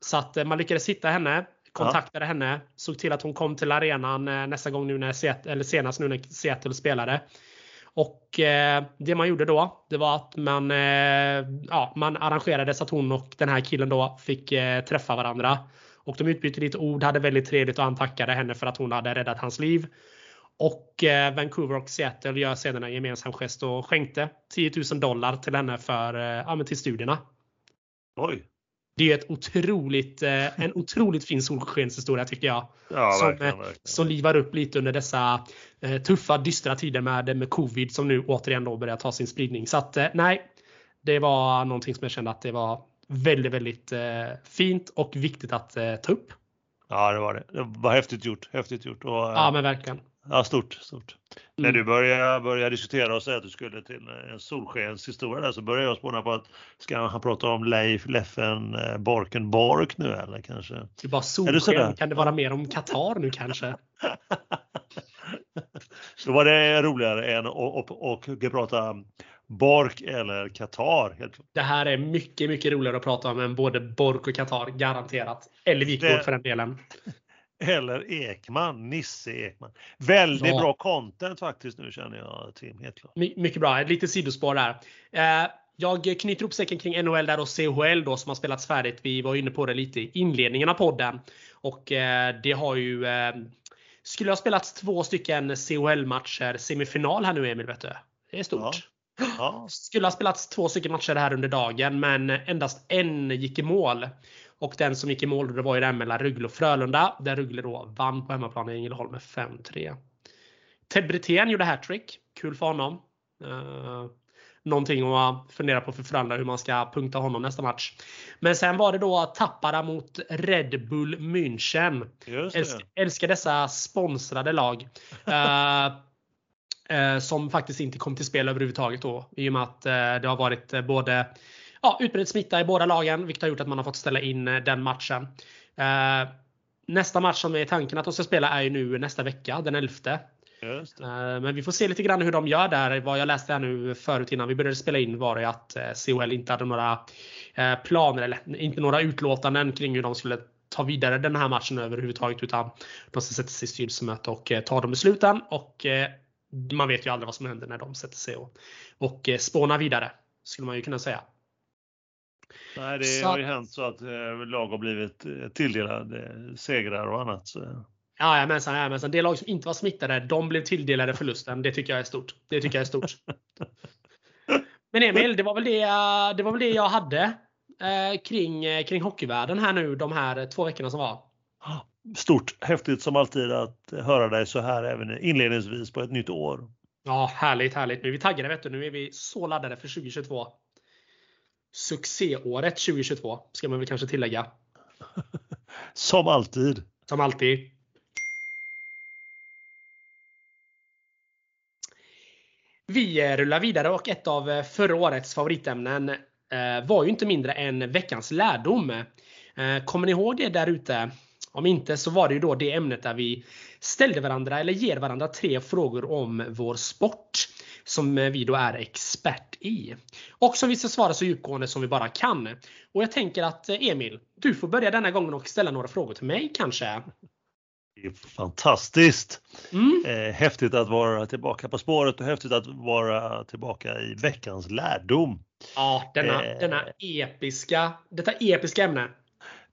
Så att eh, man lyckades hitta henne, kontaktade ja. henne, såg till att hon kom till arenan eh, nästa gång nu när Seattle, eller senast nu när Seattle spelade. Och det man gjorde då, det var att man, ja, man arrangerade så att hon och den här killen då fick träffa varandra. Och de utbytte lite ord, hade väldigt trevligt och han tackade henne för att hon hade räddat hans liv. Och eh, Vancouver och Seattle gör sedan en gemensam gest och skänkte 10 000 dollar till henne för, eh, ja, till studierna. Oj! Det är ett otroligt, eh, en otroligt fin solskenshistoria tycker jag. Ja, som, verkligen, verkligen. som livar upp lite under dessa tuffa, dystra tider med, med covid som nu återigen då börjar ta sin spridning. Så att nej, det var någonting som jag kände att det var väldigt, väldigt fint och viktigt att ta upp. Ja, det var det. Det var häftigt gjort. Häftigt gjort. Och, ja, men verkligen. Ja, stort, stort. Mm. När du började, började diskutera och säga att du skulle till en solskenshistoria där så började jag spåna på att ska han prata om Leif Leffen eh, Borken Bork nu eller kanske? Det är bara solsken. Kan det vara mer om Qatar nu kanske? [laughs] Då var det roligare än att prata Bork eller Qatar. Det här är mycket, mycket roligare att prata om än både Bork och Qatar, garanterat. Eller Wikborg för den delen eller Ekman, Nisse Ekman. Väldigt ja. bra content faktiskt nu känner jag Tim. Helt klart. My mycket bra, ett litet sidospår där. Eh, jag knyter ihop säcken kring NHL där och CHL då som har spelats färdigt. Vi var inne på det lite i inledningen av podden. Och eh, det har ju eh, skulle ha spelats två stycken CHL-matcher semifinal här nu Emil. Vet du. Det är stort. Ja. Ja. Skulle ha spelats två stycken matcher här under dagen men endast en gick i mål. Och den som gick i mål det var ju den mellan Rögle och Frölunda. Där Rögle då vann på hemmaplan i Ängelholm med 5-3. Ted Brithén gjorde hattrick. Kul för honom. Uh, någonting att fundera på för Frölunda hur man ska punkta honom nästa match. Men sen var det då Tappara mot Red Bull München. Älsk, älskar dessa sponsrade lag. uh, uh, som faktiskt inte kom till spel överhuvudtaget då. I och med att det har varit både ja, utbredd smitta i båda lagen, vilket har gjort att man har fått ställa in den matchen. Nästa match som är tanken att de ska spela är ju nu nästa vecka, den 11. Men vi får se lite grann hur de gör där. Vad jag läste här nu förut innan vi började spela in var det att CHL inte hade några planer eller inte några utlåtanden kring hur de skulle ta vidare den här matchen överhuvudtaget utan de ska sätta sig i styrelsemöte och ta de besluten. Och man vet ju aldrig vad som händer när de sätter sig och, och spånar vidare. Skulle man ju kunna säga. Nej, det så har ju hänt så att lag har blivit tilldelade segrar och annat. Så. Ja, jajamensan, jajamensan. Det lag som inte var smittade, de blev tilldelade förlusten. Det tycker jag är stort. Det tycker jag är stort. [laughs] Men Emil, det var väl det, det, var väl det jag hade eh, kring, eh, kring hockeyvärlden här nu de här två veckorna som var. Stort, häftigt som alltid att höra dig så här även inledningsvis på ett nytt år. Ja, härligt, härligt. Nu är vi taggade vet du. Nu är vi så laddade för 2022. Succéåret 2022 ska man väl kanske tillägga. [laughs] som alltid. Som alltid. Vi rullar vidare och ett av förra årets favoritämnen eh, var ju inte mindre än veckans lärdom. Eh, kommer ni ihåg det där ute? Om inte så var det ju då det ämnet där vi ställde varandra eller ger varandra tre frågor om vår sport som vi då är expert i. Och som vi ska svara så djupgående som vi bara kan. Och jag tänker att Emil, du får börja denna gången och ställa några frågor till mig kanske. Det är fantastiskt! Mm. Eh, häftigt att vara tillbaka på spåret och häftigt att vara tillbaka i veckans lärdom. Ja, denna, eh, denna episka, detta episka ämne.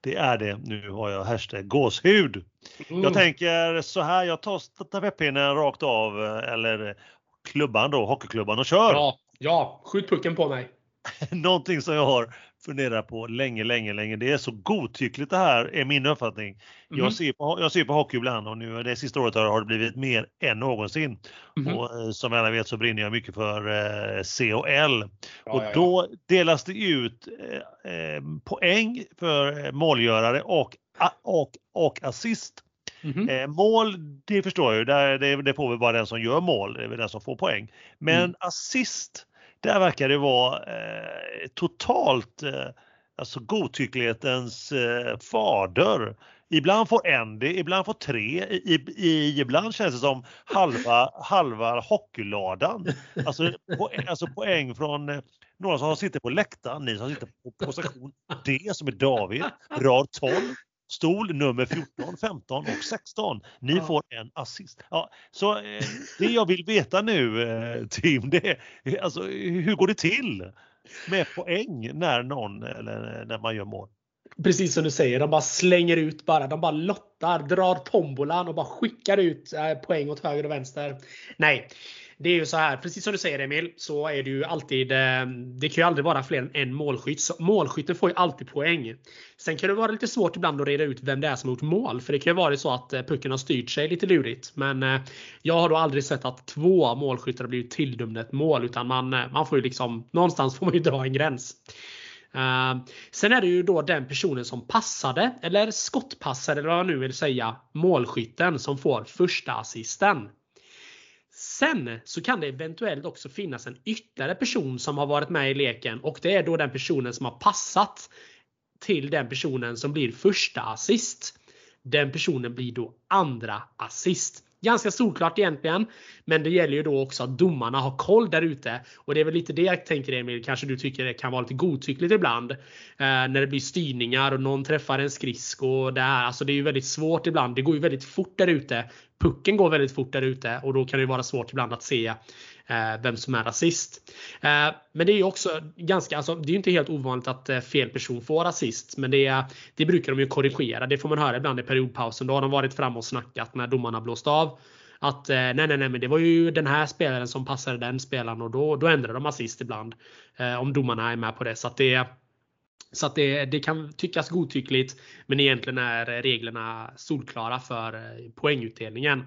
Det är det. Nu har jag hashtag gåshud. Mm. Jag tänker så här, jag tar stafettpinnen rakt av eller klubban då, hockeyklubban och kör. Ja, ja skjut pucken på mig. [laughs] Någonting som jag har funderat på länge, länge, länge. Det är så godtyckligt det här är min uppfattning. Mm. Jag, ser på, jag ser på hockey ibland och nu det sista året har det blivit mer än någonsin. Mm. Och eh, som alla vet så brinner jag mycket för eh, CHL. Ja, och då delas det ut eh, eh, poäng för målgörare och, och, och assist. Mm -hmm. mål, det förstår jag ju, det, det får väl bara den som gör mål, det är väl den som får poäng. Men mm. assist, där verkar det vara eh, totalt eh, alltså godtycklighetens eh, fader. Ibland får en det, ibland får tre, i, i, ibland känns det som halva, [laughs] halva hockeyladan. Alltså, po, alltså poäng från eh, några som sitter på läktaren, ni som sitter på, sektion D som är David, rad 12, stol nummer 14, 15 och 16. Ni ja. får en assist. Ja, så eh, det jag vill veta nu eh, Tim, det är alltså, hur går det till med poäng när någon eller när man gör mål? Precis som du säger, de bara slänger ut bara. De bara lottar, drar tombolan och bara skickar ut eh, poäng åt höger och vänster. Nej, det är ju så här, precis som du säger Emil, så är det ju alltid, eh, det kan ju aldrig vara fler än en målskytt. Så målskytten får ju alltid poäng. Sen kan det vara lite svårt ibland att reda ut vem det är som har gjort mål. För det kan ju vara så att eh, pucken har styrt sig lite lurigt. Men eh, jag har då aldrig sett att två målskyttar har blivit tilldömda ett mål. Utan man, man får ju liksom, någonstans [laughs] får man ju dra en gräns. Uh, sen är det ju då den personen som passade, eller skottpassade eller vad man nu vill säga, målskytten som får första assisten. Sen så kan det eventuellt också finnas en ytterligare person som har varit med i leken och det är då den personen som har passat till den personen som blir första assist. Den personen blir då andra assist. Ganska solklart egentligen. Men det gäller ju då också att domarna har koll där ute. Och det är väl lite det jag tänker Emil, kanske du tycker det kan vara lite godtyckligt ibland. Eh, när det blir styrningar och någon träffar en skridsko. och Det, alltså det är ju väldigt svårt ibland. Det går ju väldigt fort där ute. Pucken går väldigt fort där ute och då kan det vara svårt ibland att se eh, vem som är rasist. Eh, men det är ju också ganska, alltså, det är inte helt ovanligt att eh, fel person får assist. Men det, det brukar de ju korrigera. Det får man höra ibland i periodpausen. Då har de varit framme och snackat när domarna blåst av. Att nej, nej, nej, men det var ju den här spelaren som passade den spelaren och då, då ändrar de assist ibland. om domarna är med på det. Så att det så att det, det, kan tyckas godtyckligt men egentligen är reglerna solklara för poängutdelningen.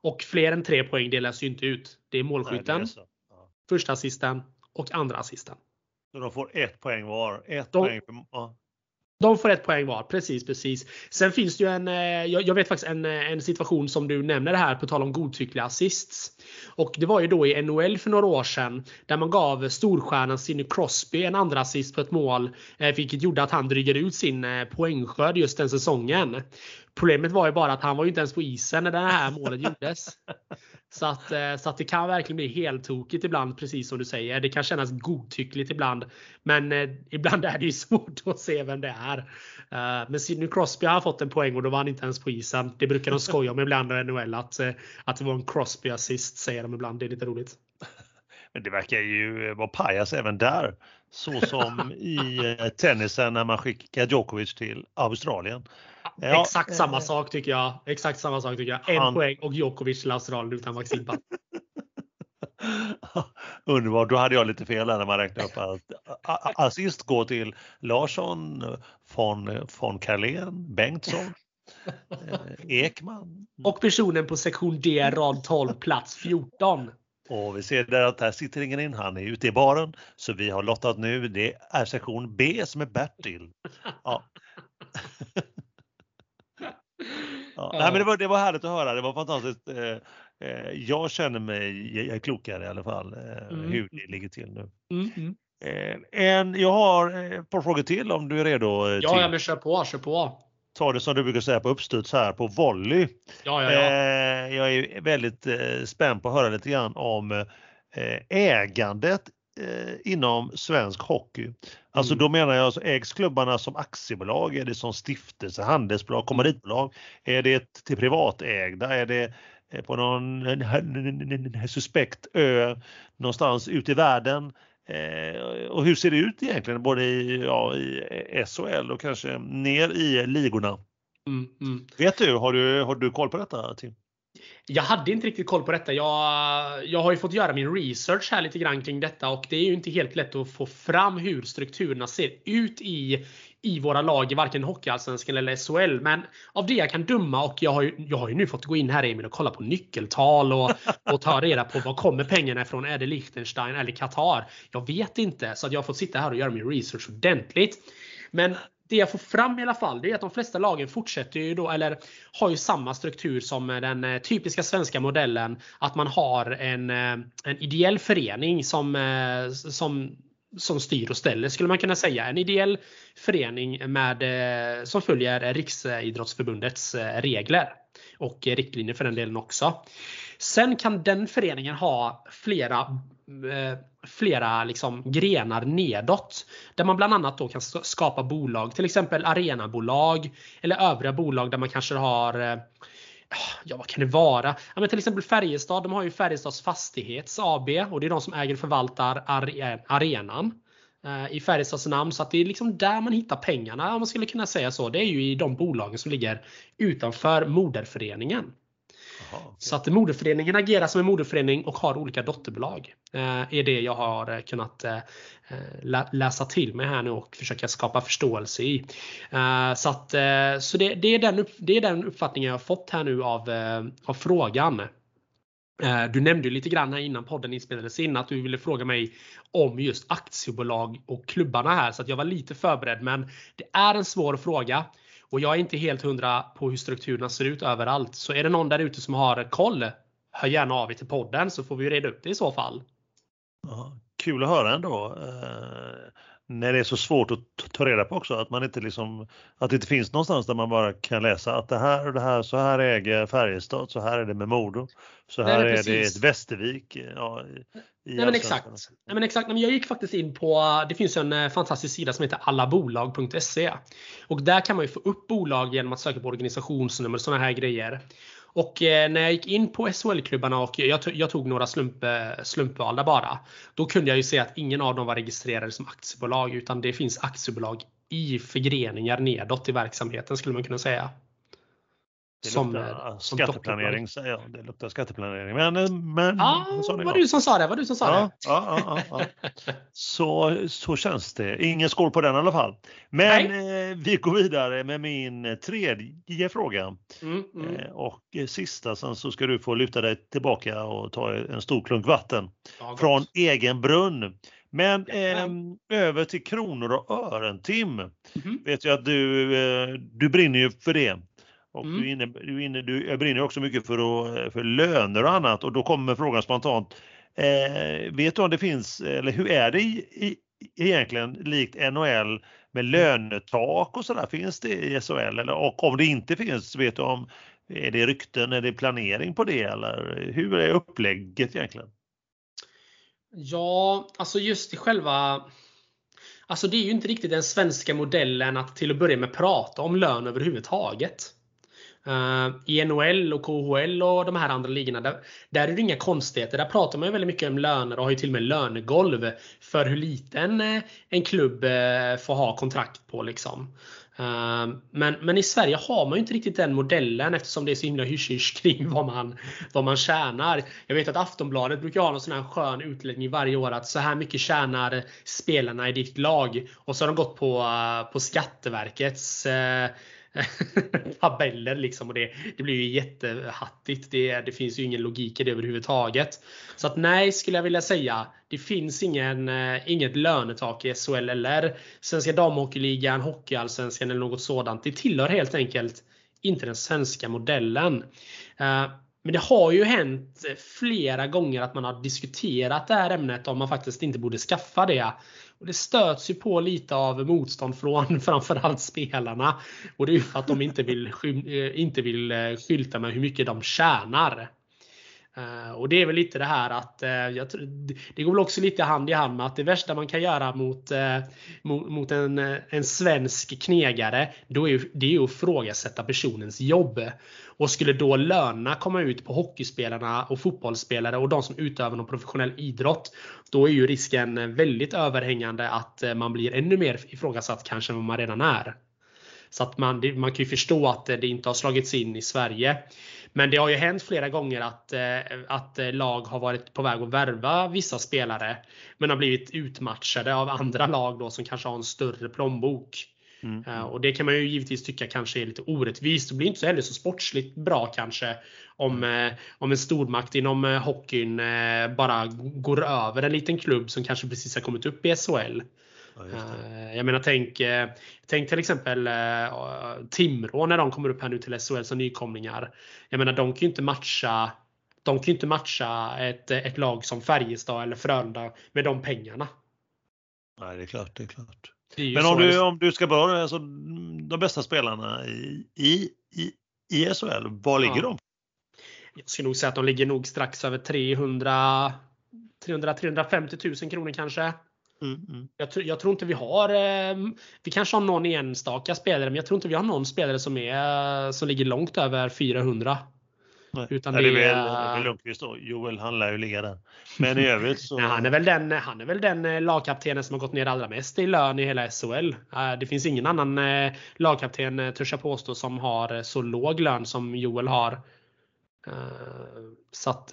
Och fler än tre poäng delas ju inte ut. Det är målskytten, Nej, det är ja. första assisten och andra assisten. Så de får ett poäng var. Ett De- poäng för, ja. De får ett poäng var, precis precis. Sen finns det ju en, eh, jag, vet faktiskt en, eh, en situation som du nämner här på tal om godtyckliga assists. Och det var ju då i NHL för några år sedan där man gav storstjärnan Sidney Crosby en andra assist på ett mål. Eh, vilket gjorde att han drygade ut sin poängskörd just den säsongen. Problemet var ju bara att han var ju inte ens på isen när det här målet gjordes. Så att, eh, så att det kan verkligen bli helt tokigt ibland, precis som du säger. Det kan kännas godtyckligt ibland. Men eh, ibland är det ju [laughs] svårt att se vem det är. Eh, men Sidney Crosby har fått en poäng och då var han inte ens på isen. Det brukar de skoja om ibland i NHL att, eh, att det var en Crosby assist säger de ibland. Det är lite roligt. [laughs] Men det verkar ju vara pajas även där. Så som i eh, tennisen när man skickar Djokovic till Australien. Ja, Exakt samma eh, sak tycker jag. Exakt samma sak tycker jag. En Han- poäng och Djokovic till Australien utan vaccinpass. [laughs] Underbart, då hade jag lite fel när man räknade upp att assist går till Larsson, von, von Carlén, Bengtsson, eh, Ekman. Och personen på sektion D, rad 12, plats 14. Och vi ser där att här sitter ingen in, han är ute i baren. Så vi har lottat nu, det är sektion B som är Bertil. Ja. [laughs] Ja, nej, men det, var, det var härligt att höra, det var fantastiskt. Eh, eh, jag känner mig jag är klokare i alla fall eh, Mm. hur det ligger till nu. Mm, en, jag har ett par frågor till om du är redo. Ja, ja, men kör på, kör på. Ta det som du brukar säga på uppstuds här på volley. Ja, ja, ja. Eh, jag är väldigt eh, spänd på att höra lite grann om eh, ägandet inom svensk hockey. Alltså Mm. då menar jag, alltså, ägs klubbarna som aktiebolag? Är det som stiftelse, handelsbolag, kommanditbolag? Är det till privatägda? Är det eh, på någon en- en- en suspekt ö någonstans ute i världen? Eh, och hur ser det ut egentligen både i, ja, i SHL och kanske ner i ligorna? Mm, mm. Vet du, har du, har du koll på detta Tim? Jag hade inte riktigt koll på detta. Jag, jag har ju fått göra min research här lite grann kring detta och det är ju inte helt lätt att få fram hur strukturerna ser ut i, i våra lag i varken Hockeyallsvenskan eller SHL. Men av det jag kan döma och jag har ju, jag har ju nu fått gå in här Emil och kolla på nyckeltal och, och ta reda på var kommer pengarna ifrån. Är det Liechtenstein eller Qatar? Jag vet inte. Så att jag har fått sitta här och göra min research ordentligt. Men det jag får fram i alla fall, det är att de flesta lagen fortsätter ju då, eller har ju samma struktur som den eh, typiska svenska modellen. Att man har en, eh, en ideell förening som, eh, som som styr och ställer skulle man kunna säga. En ideell förening med, som följer Riksidrottsförbundets regler. Och riktlinjer för den delen också. Sen kan den föreningen ha flera, eh, flera liksom grenar nedåt. Där man bland annat då kan skapa bolag. Till exempel arenabolag. Eller övriga bolag där man kanske har eh, ah, Ja vad kan det vara? Ja, men till exempel Färjestad, de har ju Färjestads Fastighets AB och det är de som äger och förvaltar are- arenan eh, I Färjestads namn. Så att det är liksom där man hittar pengarna om man skulle kunna säga så. Det är ju i de bolagen som ligger utanför moderföreningen. Okej. Så att moderföreningen agerar som en moderförening och har olika dotterbolag. Eh, är det jag har eh, kunnat eh, lä- läsa till mig här nu och försöka skapa förståelse i. Eh, så att, så det, det, är den det är den uppfattningen jag har fått här nu av, av frågan. Eh, du nämnde ju lite grann här innan podden inspelades in att du ville fråga mig om just aktiebolag och klubbarna här så att jag var lite förberedd men det är en svår fråga. Och jag är inte helt hundra på hur strukturerna ser ut överallt. Så är det någon där ute som har koll, hör gärna av er till podden så får vi reda upp det i så fall. Ja, kul att höra ändå. Eh, när det är så svårt att ta reda på också, att man inte liksom, att det inte finns någonstans där man bara kan läsa att det här och det här, så här äger Färjestad, så här är det med Modo, så Nej, här men är det ett Västervik. Ja, i, Nej men exakt. Nej, men exakt. Nej, jag gick faktiskt in på, det finns en eh, fantastisk sida som heter allabolag.se. Och där kan man ju få upp bolag genom att söka på organisationsnummer och sådana här grejer. Och eh, när jag gick in på SHL-klubbarna och jag, tog- jag tog några slump, eh, slumpvalda bara. Då kunde jag ju se att ingen av dem var registrerade som aktiebolag utan det finns aktiebolag i förgreningar nedåt i verksamheten skulle man kunna säga. Det Som, luktar som skatteplanering. Det luktar skatteplanering. Men, eh, men Ja, så var du som sa det. Var du som sa Ja, det. ja, ja. Så, så känns det. Ingen skål på den i alla fall. Men eh, vi går vidare med min tredje fråga. Mm, mm. Eh, och sista, sen så ska du få luta dig tillbaka och ta en stor klunk vatten från egen brunn. Men eh, över till kronor och ören Tim. Mm. Vet jag att du, eh, du brinner ju för det. Och mm. du, inne, du, inne, du brinner också mycket för, att, för löner och annat och då kommer frågan spontant. Eh, vet du om det finns, eller hur är det i, i, egentligen likt NHL med lönetak och sådär? Finns det i SHL? Eller, och om det inte finns, vet du om är det rykten, är det planering på det eller hur är upplägget egentligen? Ja, alltså just i själva Alltså det är ju inte riktigt den svenska modellen att till att börja med prata om lön överhuvudtaget. Eh, uh, I NHL och KHL och de här andra ligorna, där, där är det inga konstigheter. Där pratar man väldigt mycket om löner och har ju till och med lönegolv för hur liten eh, en klubb uh, får ha kontrakt på. Liksom. Uh, men, men i Sverige har man ju inte riktigt den modellen eftersom det är så himla hysch kring vad man, vad man tjänar. Jag vet att Aftonbladet brukar ha en sån här skön utläggning varje år att så här mycket tjänar spelarna i ditt lag. Och så har de gått på, på Skatteverkets [laughs] tabeller liksom. Och det, det blir ju jättehattigt. Det, det finns ju ingen logik i det överhuvudtaget. Så att nej, skulle jag vilja säga. Det finns ingen, eh, inget lönetak i SHL eller Svenska Damhockeyligan, Hockeyallsvenskan eller något sådant. Det tillhör helt enkelt inte den svenska modellen. Eh, men det har ju hänt flera gånger att man har diskuterat det här ämnet om man faktiskt inte borde skaffa det. Och Det stöts ju på lite av motstånd från [laughs] framförallt spelarna. Och det är ju för att de inte vill, eh, inte vill eh, skylta med hur mycket de tjänar. Eh, och det är väl lite det här att eh, det går väl också lite hand i hand med att det värsta man kan göra mot, eh, mot, en, en svensk knegare, då är det är att ifrågasätta personens jobb. Och skulle då lönerna komma ut på hockeyspelarna och fotbollsspelare och de som utövar någon professionell idrott. Då är ju risken väldigt överhängande att man blir ännu mer ifrågasatt kanske än vad man redan är. Så att man, man kan ju förstå att det inte har slagits in i Sverige. Men det har ju hänt flera gånger att, eh, att lag har varit på väg att värva vissa spelare. Men har blivit utmatchade av andra lag då som kanske har en större plånbok. Mm. Uh, och det kan man ju givetvis tycka kanske är lite orättvist. Det blir inte så heller så sportsligt bra kanske om, uh, om en stormakt inom hockeyn bara går över en liten klubb som kanske precis har kommit upp i SHL. Ja, jag menar tänk, tänk till exempel Timrå när de kommer upp här nu till SHL som nykomlingar. Jag menar de kan ju inte matcha de kan inte matcha ett, ett lag som Färjestad eller Frölunda med de pengarna. Nej, det är klart. Det är klart. Men om du, om du ska börja, alltså, de bästa spelarna i, i, i, SHL, var ligger ja. de? Jag skulle nog säga att de ligger nog strax över 300 350 000 kronor kanske. Mm, mm. Jag, jag, tror inte vi har, eh, vi kanske har någon enstaka spelare, men jag tror inte vi har någon spelare som, är, som ligger långt över 400. Utan det, det är väl Lundqvist då. Joel han lär ju ligga där. Men i övrigt så... [laughs] han, är väl den, han är väl den eh, lagkaptenen som har gått ner allra mest i lön i hela SHL. Eh, det finns ingen annan eh, lagkapten, törs jag påstå, som har så låg lön som Joel har. Så att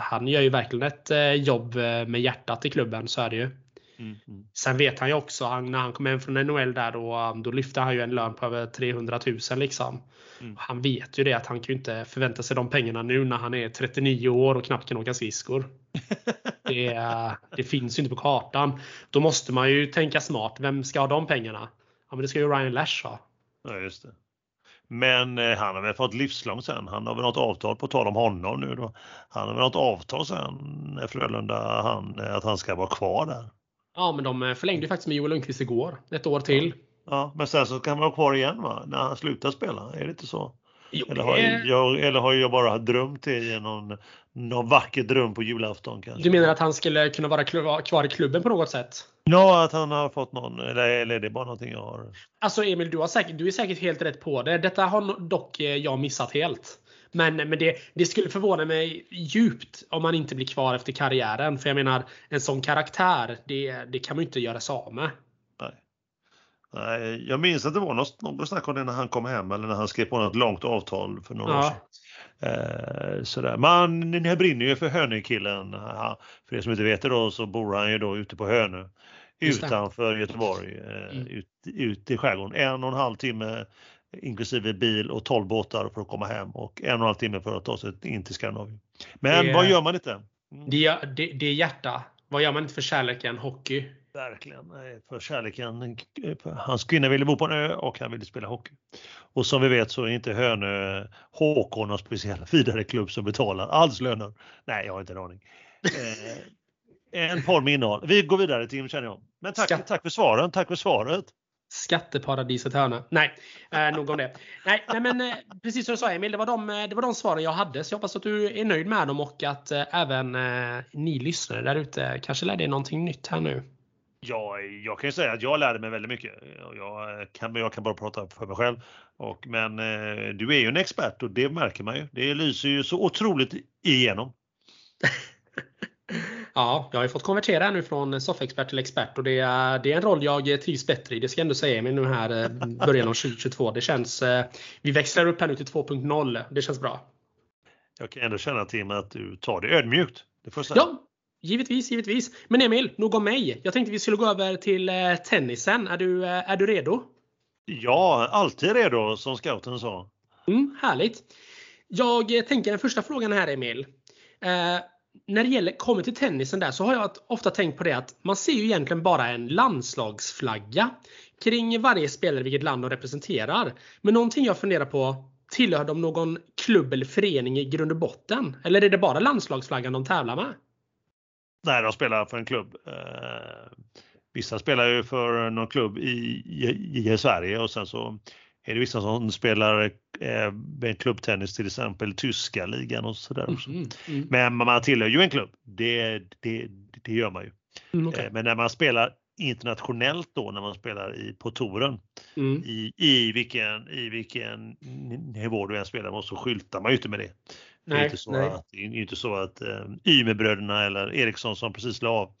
han gör ju verkligen ett jobb med hjärtat i klubben, så är det ju. Mm, mm. Sen vet han ju också, han, när han kom hem från NHL där då, då lyfte han ju en lön på över 300 000 liksom. Mm. Han vet ju det att han kan ju inte förvänta sig de pengarna nu när han är 39 år och knappt kan åka skridskor. [laughs] det, det finns ju inte på kartan. Då måste man ju tänka smart. Vem ska ha de pengarna? Ja men det ska ju Ryan Lash ha. Ja, just det. Men eh, han har väl fått livslångt sen. Han har väl något avtal på tal om honom nu då. Han har väl något avtal sen när Frölunda han, att han ska vara kvar där. Ja, men de förlängde faktiskt med Joel Lundqvist igår. Ett år till. Ja, men sen så kan man vara kvar igen va? När han slutar spela. Är det inte så? Jo, eller, har jag, eller har jag bara drömt det någon, någon vacker dröm på julafton? Kanske? Du menar att han skulle kunna vara kvar i klubben på något sätt? Ja, att han har fått någon, eller, eller är det bara någonting jag har? Alltså Emil, du, har säkert, du är säkert helt rätt på det. Detta har dock eh, jag missat helt. Men, men det, det, skulle förvåna mig djupt om man inte blir kvar efter karriären. För jag menar, en sån karaktär, det, det kan man ju inte göra sig av med. Nej. Jag minns att det var något, något snack om det när han kom hem eller när han skrev på något långt avtal för några ja. år sedan. Eh, sådär. Men det brinner ju för Hönökillen. För er som inte vet det då så bor han ju då ute på Hönö. Utanför Göteborg, eh, mm. ut, ut i skärgården. En och en halv timme inklusive bil och 12 båtar för att komma hem och en och en halv timme för att ta sig in till Skandinavien. Men det, vad gör man inte? Mm. Det, det, det är hjärta. Vad gör man inte för kärleken hockey? Verkligen. För kärleken. Hans kvinna ville bo på en ö och han ville spela hockey. Och som vi vet så är inte Hönö HK någon speciell [laughs] vidare klubb som betalar alls löner. Nej, jag har inte en aning. Eh, en form innehåll. Vi går vidare Tim känner jag. Men tack, tack för svaren. Tack för svaret. Skatteparadiset Hönö. Nej, eh, nog om det. Nej, nej men eh, precis som du sa Emil, det var, de, eh, det var de svaren jag hade. Så jag hoppas att du är nöjd med dem och att eh, även eh, ni lyssnare där ute kanske lärde er någonting nytt här nu. Ja, jag kan ju säga att jag lärde mig väldigt mycket. Jag kan, jag kan bara prata för mig själv. Och, men eh, du är ju en expert och det märker man ju. Det lyser ju så otroligt igenom. [laughs] Ja, jag har ju fått konvertera nu från soffexpert till expert och det är, det är en roll jag trivs bättre i. Det ska jag ändå säga Emil nu här eh, början av [laughs] 2022. Det känns, eh, vi växlar upp här nu till 2.0. Det känns bra. Jag kan ändå känna Tim att du tar det ödmjukt. Det första. Ja, givetvis, givetvis. Men Emil, nog om mig. Jag tänkte vi skulle gå över till eh, tennisen. Är du, är du redo? Ja, alltid redo som scouten sa. Mm, härligt. Jag tänker den första frågan här Emil när det gäller, kommer till tennisen där så har jag ofta tänkt på det att man ser ju egentligen bara en landslagsflagga kring varje spelare vilket land de representerar. Men någonting jag funderar på, tillhör de någon klubb eller förening i grund och botten? Eller är det bara landslagsflaggan de tävlar med? Nej, de spelar för en klubb. Eh, vissa spelar ju för någon klubb i, i, i Sverige och sen så är det vissa som spelar eh, klubbtennis till exempel tyska ligan och sådär också. Mm, mm. Men man tillhör ju en klubb. Det, det, det gör man ju. Mm, okay. eh, men när man spelar internationellt då när man spelar i, på touren mm. i, i, vilken, i vilken nivå du än spelar så skyltar man ju inte med det. Nej, det är inte så nej. att, det är inte så att eh, Ymerbröderna eller Eriksson som precis la av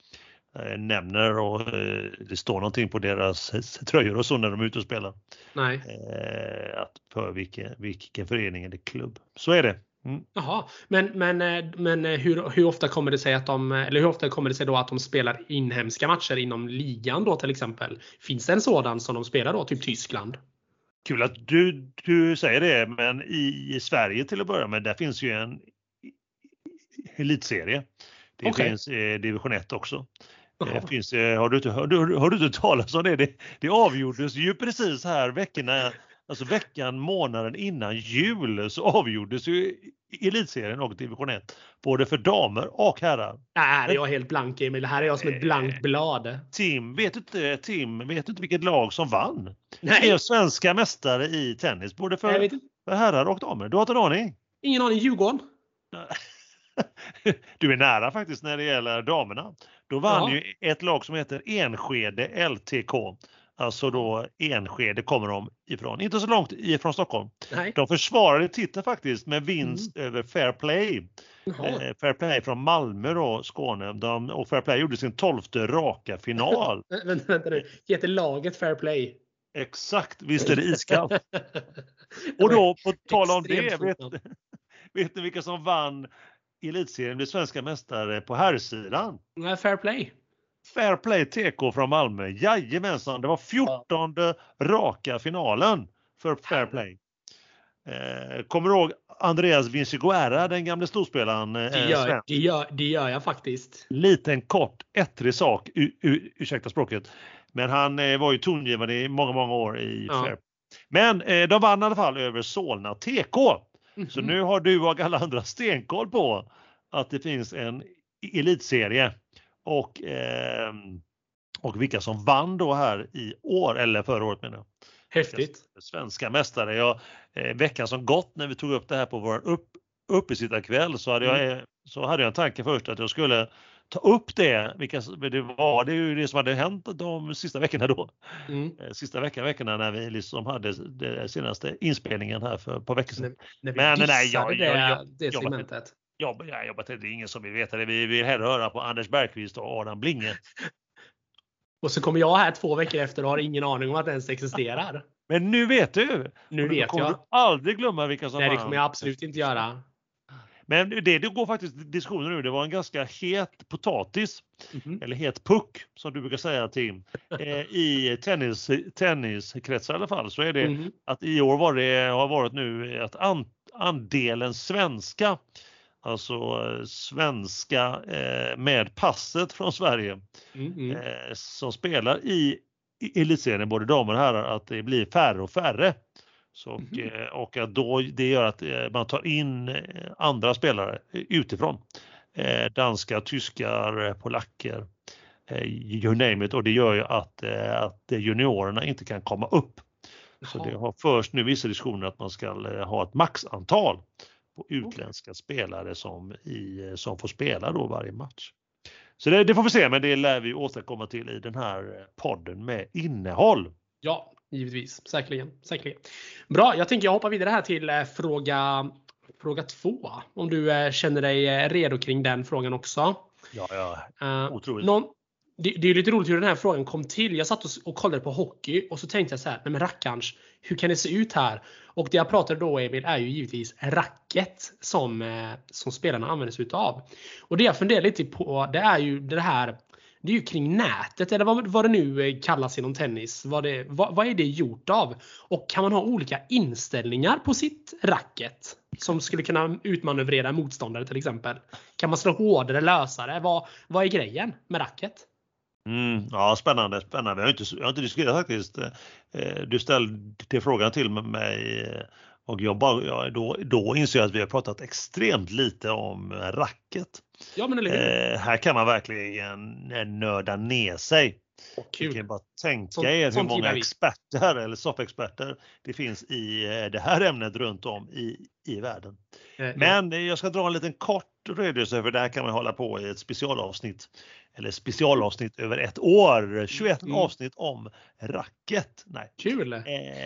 nämner och eh, det står någonting på deras tröjor och så när de är ute och spelar. Nej. Eh, att för vilken, vilken förening eller klubb. Så är det. Mm. Jaha, men, men, men hur, hur ofta kommer det sig att de, eller hur ofta kommer det sig då att de spelar inhemska matcher inom ligan då till exempel? Finns det en sådan som de spelar då, typ Tyskland? Kul att du, du säger det, men i, i Sverige till att börja med, där finns ju en elitserie. Det okay. finns eh, division 1 också. Det finns, har, du inte, har, du, har du inte talat om det? det? Det avgjordes ju precis här veckorna, alltså veckan, månaden innan jul så avgjordes ju elitserien och division 1. Både för damer och herrar. Nej, jag är helt blank Emil. Det här är jag som ett blankt blad. Tim, vet inte, Tim, vet inte vilket lag som vann? Nej. Är svenska mästare i tennis, både för, för herrar och damer. Du har inte en aning? Ingen aning. Djurgården? [laughs] Du är nära faktiskt när det gäller damerna. Då vann ja. ju ett lag som heter Enskede LTK. Alltså då Enskede kommer de ifrån, inte så långt ifrån Stockholm. Nej. De försvarade titeln faktiskt med vinst mm. över Fair Play. Eh, Fair Play från Malmö då, Skåne. De, och Fair Play gjorde sin tolfte raka final. [laughs] vänta, vänta nu, heter laget Fair Play? Exakt, visst är det iskallt. [laughs] och då på tal om det, vet, vet ni vilka som vann elitserien blev svenska mästare på herrsidan. Nej, fair play. Fair play TK från Malmö. Jajamensan, det var 14 ja. raka finalen för fair play. Eh, kommer du ihåg Andreas Vinciguerra, den gamle storspelaren? Eh, det, gör, det, gör, det gör jag faktiskt. Liten kort ettrig sak, ursäkta språket. Men han eh, var ju tongivande i många, många år i ja. Fair. Men eh, de vann i alla fall över Solna TK. Mm. Så nu har du och alla andra stenkoll på att det finns en elitserie och, eh, och vilka som vann då här i år, eller förra året menar jag. Häftigt. Svenska mästare. Jag, eh, veckan som gått när vi tog upp det här på vår upp, uppesittarkväll så hade, jag, mm. så hade jag en tanke först att jag skulle ta upp det, vilka det var. Det är ju det som hade hänt de sista veckorna då. Mm. Eh, sista veckan, veckorna när vi liksom hade den senaste inspelningen här för ett par veckor sedan. När, när Men nej, jag, det, jag, jag, det segmentet. Jag, jag jobbat det är ingen som vill veta det. Vi vill hellre höra på Anders Bergqvist och Adam Blinge. [laughs] och så kommer jag här två veckor efter och har ingen aning om att det ens existerar. Men nu vet du! Nu vet kommer jag. Du aldrig glömma vilka som Nej, det kommer jag absolut inte göra. Men det, det går faktiskt diskussioner nu. Det var en ganska het potatis, mm eller het puck som du brukar säga Tim, [laughs] eh, i tennis, tenniskretsar i alla fall. Så är det mm att i år var det, har varit nu att an, andelen svenska alltså eh, svenska eh, med passet från Sverige mm. eh, som spelar i i elitserien, både damer och herrar, att det blir färre och färre. Så, Mhm. eh, och då, det gör att eh, man tar in eh, andra spelare utifrån. Danskar, tyskar, polacker, you name it. Och det gör ju att, att juniorerna inte kan komma upp. Så det Jaha. har först nu vissa diskussioner att man ska ha ett maxantal på utländska spelare som, i, som får spela då varje match. Så det, det får vi se, men det lär vi återkomma till i den här podden med innehåll. Ja, givetvis. Säkerligen. Säkerligen. Bra, jag tänker jag hoppar vidare här till eh, fråga, fråga två. Om du eh, känner dig eh, redo kring den frågan också. Ja, ja, otroligt. någon, det, det är lite roligt hur den här frågan kom till. Jag satt och, och kollade på hockey och så tänkte jag så här, nej men rackarns, hur kan det se ut här? Och det jag pratade då Emil är ju givetvis racket som, som spelarna använder sig utav. Och det jag funderar lite på det är ju det här det är ju kring nätet eller vad, vad det nu eh, kallas inom tennis. Vad, det, vad, vad är det gjort av? Och kan man ha olika inställningar på sitt racket? Som skulle kunna utmanövrera motståndare till exempel. Kan man slå hårdare, lösare? Vad, vad är grejen med racket? Mm, ja, spännande, spännande. Jag har inte, jag har inte diskuterat faktiskt. Eh, eh, du ställde frågan till mig och jag bara, ja, då, då inser jag att vi har pratat extremt lite om racket. Ja men? Eh, här kan man verkligen eh, nörda ner sig. Åh, Ni kan kul. bara tänka Sånt- er hur många experter eller soffexperter det finns i eh, det här ämnet runt om i, i världen. Eh, Men eh, jag ska dra en liten kort redogörelse för det här kan man hålla på i ett specialavsnitt. Eller specialavsnitt över ett år. 21 Mm. avsnitt om racket. Nej. Kul! Eh,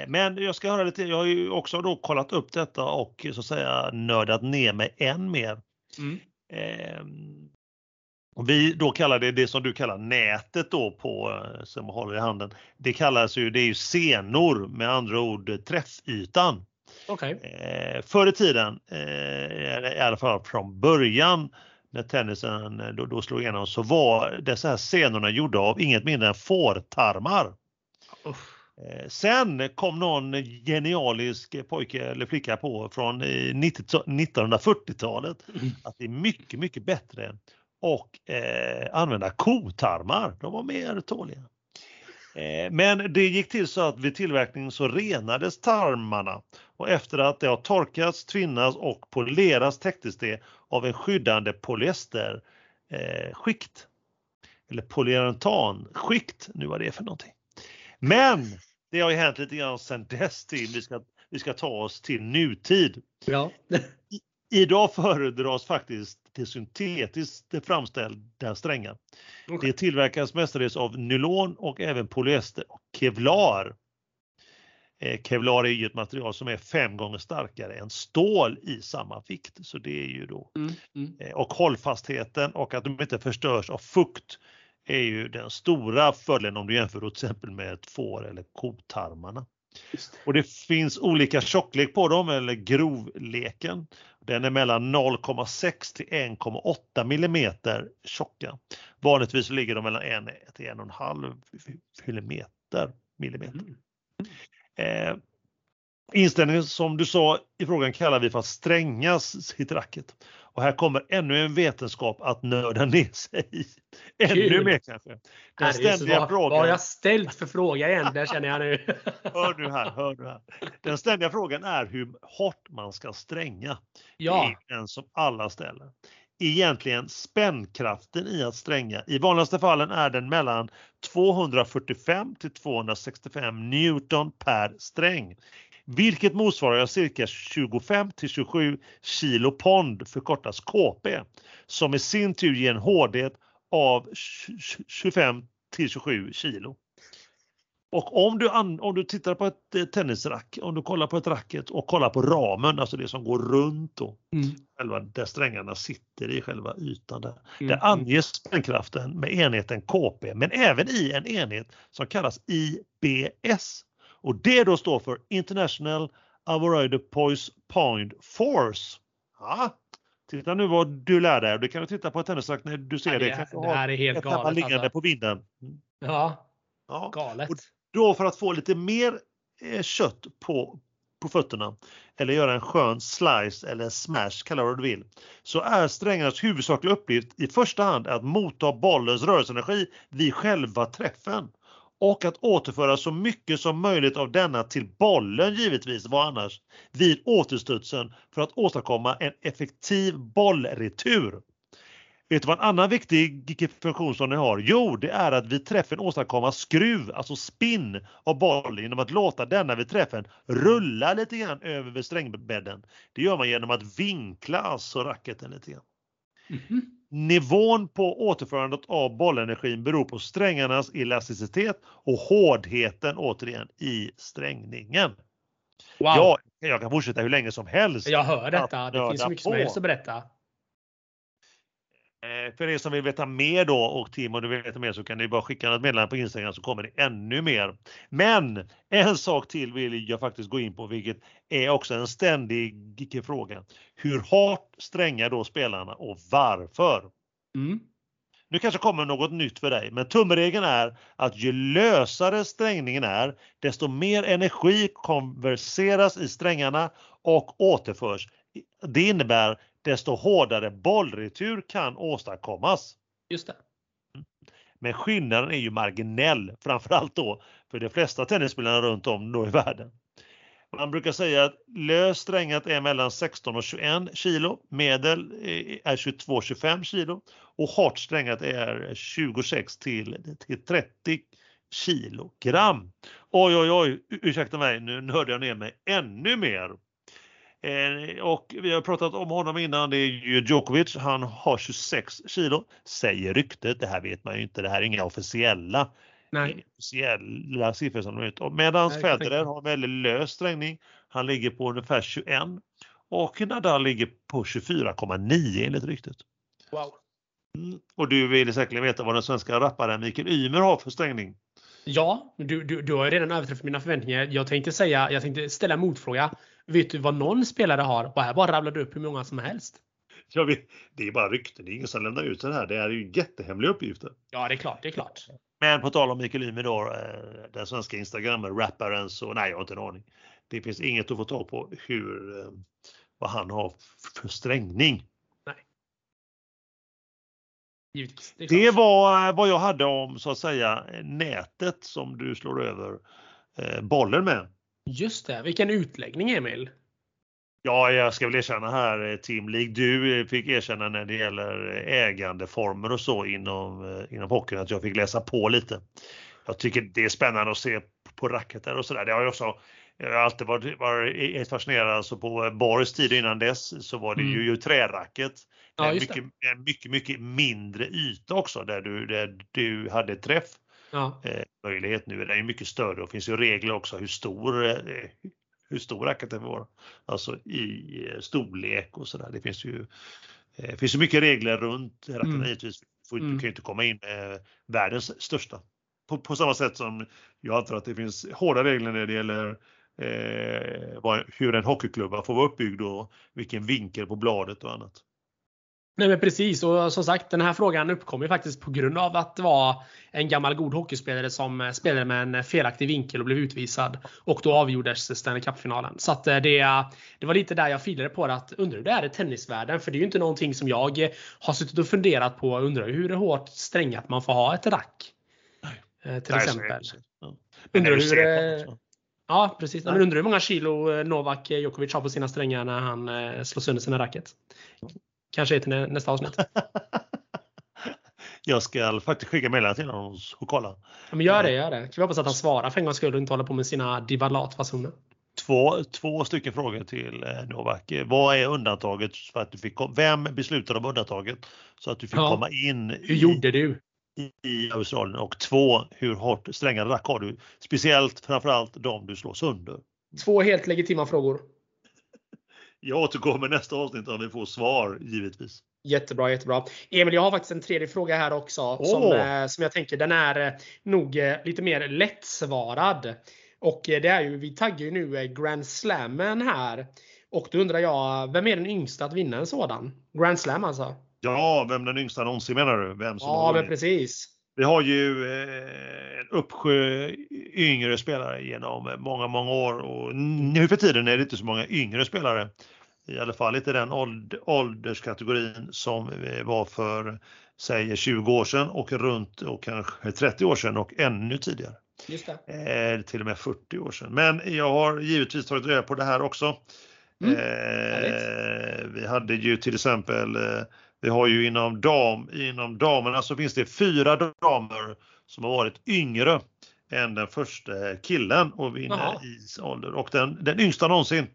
Men jag ska höra lite, jag har ju också då kollat upp detta och så att säga nördat ner mig än mer. Mm. Och vi då kallar det det som du kallar nätet då på eh, som håller i handen. Det kallas ju, det är ju senor med andra ord träffytan. Okej. Eh, förr i tiden, eh, i alla fall från början när tennisen eh, då, då slog igenom så var dessa här scenerna gjorda av inget mindre än fårtarmar. Eh, Sen kom någon genialisk pojke eller flicka på från eh, 90 1940-talet Mm. att det är mycket, mycket bättre och eh, använda kotarmar. De var mer tåliga. Eh, men det gick till så att vid tillverkningen så renades tarmarna och efter att det har torkats, tvinnats och polerats täcktes det av en skyddande polyesterskikt. Eh, skikt. eller polyuretanskikt, nu vad det är för någonting. Men det har ju hänt lite grann sedan dess till vi ska, vi ska ta oss till nutid. Ja. Idag föredras faktiskt det syntetiskt framställda strängar. Det tillverkas mestadels av nylon och även polyester och kevlar. Eh, Kevlar är ju ett material som är fem gånger starkare än stål i samma vikt. Så det är ju då Mm. Mm. eh, och hållfastheten och att de inte förstörs av fukt är ju den stora fördelen om du jämför till exempel med ett får eller kotarmarna. Och det finns olika tjocklek på dem eller grovleken. Den är mellan 0,6 till 1,8 millimeter tjocka. Vanligtvis ligger de mellan 1 till 1,5 millimeter. millimeter. Mm. Eh, inställningen som du sa i frågan kallar vi för att strängas sitt racket. Och här kommer ännu en vetenskap att nörda ner sig i. Ännu Kul. mer kanske. Den Herregud, ständiga frågan. vad har jag ställt för fråga egentligen känner jag nu. [laughs] Hör nu här, hör nu här. Den ständiga frågan är hur hårt man ska stränga. Ja. Det är den som alla ställer. Egentligen spännkraften i att stränga. I vanligaste fallen är den mellan 245 till 265 Newton per sträng. Vilket motsvarar cirka 25 till 27 kilo pond förkortas KP. Som i sin tur ger en hårdhet av 25 till 27 kilo. Och om du, om du tittar på ett eh, tennisrack, om du kollar på ett racket och kollar på ramen, alltså det som går runt då, Mm. själva där strängarna sitter i själva ytan där. Mm. Där anges spännkraften med enheten KP, men även i en enhet som kallas IBS. Och det då står för International Avoided Poise Point Force. Ja, titta nu vad du lär dig. Du kan titta på ett tennisrack när du ser Ja, det. det, här är helt galet. liggande Alltså. på vinden. Mm. Ja, Ja. galet. Och- Då för att få lite mer eh, kött på, på fötterna eller göra en skön slice eller smash, kalla vad du vill, så är strängarnas huvudsakliga uppgift i första hand att motta bollens rörelseenergi vid själva träffen och att återföra så mycket som möjligt av denna till bollen givetvis, var annars, vid återstudsen för att åstadkomma en effektiv bollretur. Vet du vad en annan viktig funktion som ni har? Jo, det är att vid träffen åstadkomma skruv, alltså spinn av bollen genom att låta denna vid träffen rulla lite grann över strängbädden. Det gör man genom att vinkla alltså racketen lite grann. Mm -hmm. Nivån på återförandet av bollenergin beror på strängarnas elasticitet och hårdheten återigen i strängningen. Wow. Ja, jag kan fortsätta hur länge som helst. Jag hör detta. Det finns mycket som helst att berätta. Eh, för er som vill veta mer då och Tim om du vill veta mer så kan ni bara skicka ett meddelande på Instagram så kommer det ännu mer. Men en sak till vill jag faktiskt gå in på vilket är också en ständig fråga. Hur hårt strängar då spelarna och varför? Mm. Nu kanske kommer något nytt för dig, men tumregeln är att ju lösare strängningen är, desto mer energi konverseras i strängarna och återförs. Det innebär desto hårdare bollretur kan åstadkommas. Just det. Men skillnaden är ju marginell, framförallt då för de flesta tennisspelarna runt om då i världen. Man brukar säga att lös strängat är mellan 16 och 21 kilo, medel är 22-25 kilo och hårt strängat är 26 till, till 30 kilogram. Oj, oj, oj, ursäkta mig, nu nördade jag ner mig ännu mer. Eh, och vi har pratat om honom innan, det är ju Djokovic, han har 26 kilo, säger ryktet, det här vet man ju inte, det här är inga officiella Nej. officiella siffror som de ut. Medan Federer har en väldigt lös strängning, han ligger på ungefär 21 och Nadal ligger på 24,9 enligt ryktet. Wow. Mm. Och du vill säkert veta vad den svenska rapparen Mikael Ymer har för strängning? Ja, du, du, du har redan överträffat mina förväntningar. Jag tänkte säga, jag tänkte ställa en motfråga. Vet du vad någon spelare har? Och här bara rabblar du upp hur många som helst. Jag vet, det är bara rykten, det är ingen som lämnar ut det här. Det är ju jättehemliga uppgifter. Ja, det är klart, det är klart. Men på tal om Mikael Ymer då, eh, den svenska Instagram-rapparen, så nej, jag har inte en aning. Det finns inget att få tag på hur, eh, vad han har för strängning. Nej. Givetvis. Det, det var eh, vad jag hade om så att säga nätet som du slår över bollen med. Just det, vilken utläggning Emil! Ja, jag ska väl erkänna här Tim, lik du fick erkänna när det gäller ägandeformer och så inom, inom hockeyn, att jag fick läsa på lite. Jag tycker det är spännande att se på racketar och sådär. Det har jag också jag har alltid varit, varit fascinerad, alltså på Borgs tid innan dess så var det mm. ju, ju träracket. Ja, mycket, mycket, mycket mindre yta också där du, där du hade träff ja. eh, möjlighet. Nu är den ju mycket större och finns ju regler också hur stor, eh, hur stor racketen vara. Alltså i eh, storlek och sådär. Det finns ju, eh, finns ju mycket regler runt racketen mm. givetvis. Du kan ju inte komma in med världens största. På, på, samma sätt som jag antar att det finns hårda regler när det gäller eh, hur en hockeyklubba får vara uppbyggd och vilken vinkel på bladet och annat. Nej men precis och som sagt den här frågan uppkom ju faktiskt på grund av att det var en gammal god hockeyspelare som spelade med en felaktig vinkel och blev utvisad. Och då avgjordes Stanley Cup-finalen. Så att eh, det, det var lite där jag filade på det att undrar hur det är i tennisvärlden. För det är ju inte någonting som jag har suttit och funderat på. Undrar hur hårt strängat man får ha ett rack. Nej. Eh, till Nej, exempel. Ja. Undrar hur, Ja precis. Men undrar hur många kilo eh, Novak Djokovic har på sina strängar när han slår sönder sina racket. Kanske är till nästa avsnitt. [laughs] jag ska faktiskt skicka meddelande till honom och kolla. Ja, men gör det, gör det. Kan vi hoppas att han svarar för en gångs skull och inte håller på med sina divalatfasoner. Två, två stycken frågor till eh, Novak. Vad är undantaget för att du fick Vem beslutade om undantaget så att du fick ja. komma in? Hur i, gjorde du? I Australien och två, hur hårt strängare rack har du? Speciellt framförallt de du slår sönder. Två helt legitima frågor. Jag återkommer nästa avsnitt om vi får svar givetvis. Jättebra, jättebra. Emil, jag har faktiskt en tredje fråga här också. Oh. Som, eh, som jag tänker, den är eh, nog eh, lite mer lättsvarad. Och det är ju, vi taggar ju nu Grand Slammen här. Och då undrar jag, vem är den yngsta att vinna en sådan? Grand Slam alltså? Ja, vem den yngsta någonsin menar du? Vem som ja, men precis. Vi har ju en uppsjö yngre spelare genom många, många år och nu för tiden är det inte så många yngre spelare. I alla fall inte den ålderskategorin som var för säg 20 år sedan och runt och kanske 30 år sedan och ännu tidigare. Just eh, till och med 40 år sedan. Men jag har givetvis tagit reda på det här också. Mm. Eh, vi hade ju till exempel, eh, vi har ju inom, dam, inom damerna så finns det fyra damer som har varit yngre än den första killen och vinner i ålder. Och den, den yngsta någonsin,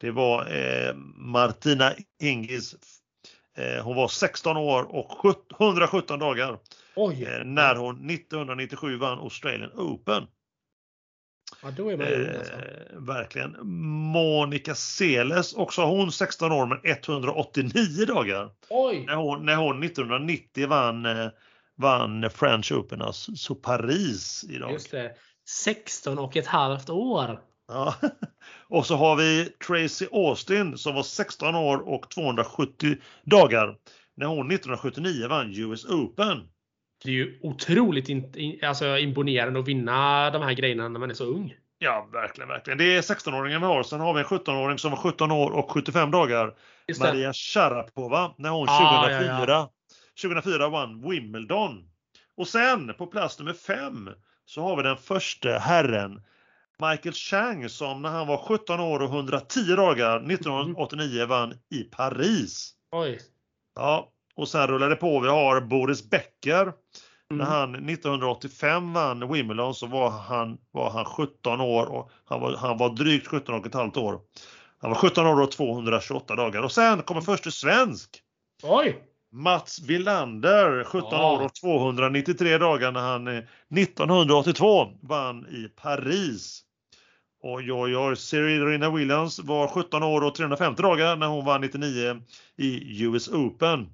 det var eh, Martina Hingis. Eh, hon var 16 år och 117 dagar. Eh, när hon 1997 vann Australian Open. Ja, då är man eh, alltså. Verkligen. Monica Seles, också hon 16 år men 189 dagar. Oj. När hon, när hon 1990 vann, eh, vann French Open, alltså Paris idag. Just det. 16 och ett halvt år. Ja. [laughs] Och så har vi Tracy Austin som var 16 år och 270 dagar när hon 1979 vann US Open. Det är ju otroligt in, in, alltså imponerande att vinna de här grejerna när man är så ung. Ja, verkligen, verkligen. Det är 16-åringen vi har. Sen har vi en 17-åring som var 17 år och 75 dagar. Maria Sharapova, när hon ah, 2004, ja, ja. 2004 vann Wimbledon. Och sen på plats nummer 5 så har vi den första herren Michael Chang som när han var 17 år och 110 dagar 1989 vann i Paris. Oj. Ja, och sen rullar det på. Vi har Boris Becker. Mm. När han 1985 vann Wimbledon så var han, var han 17 år och han var, han var drygt 17 och ett halvt år. Han var 17 år och 228 dagar och sen kommer förste svensk. Oj! Mats Villander, 17 ja. år och 293 dagar när han 1982 eh, vann i Paris. Oj, oj, oj. Serena Williams var 17 år och 350 dagar när hon vann 99 i US Open.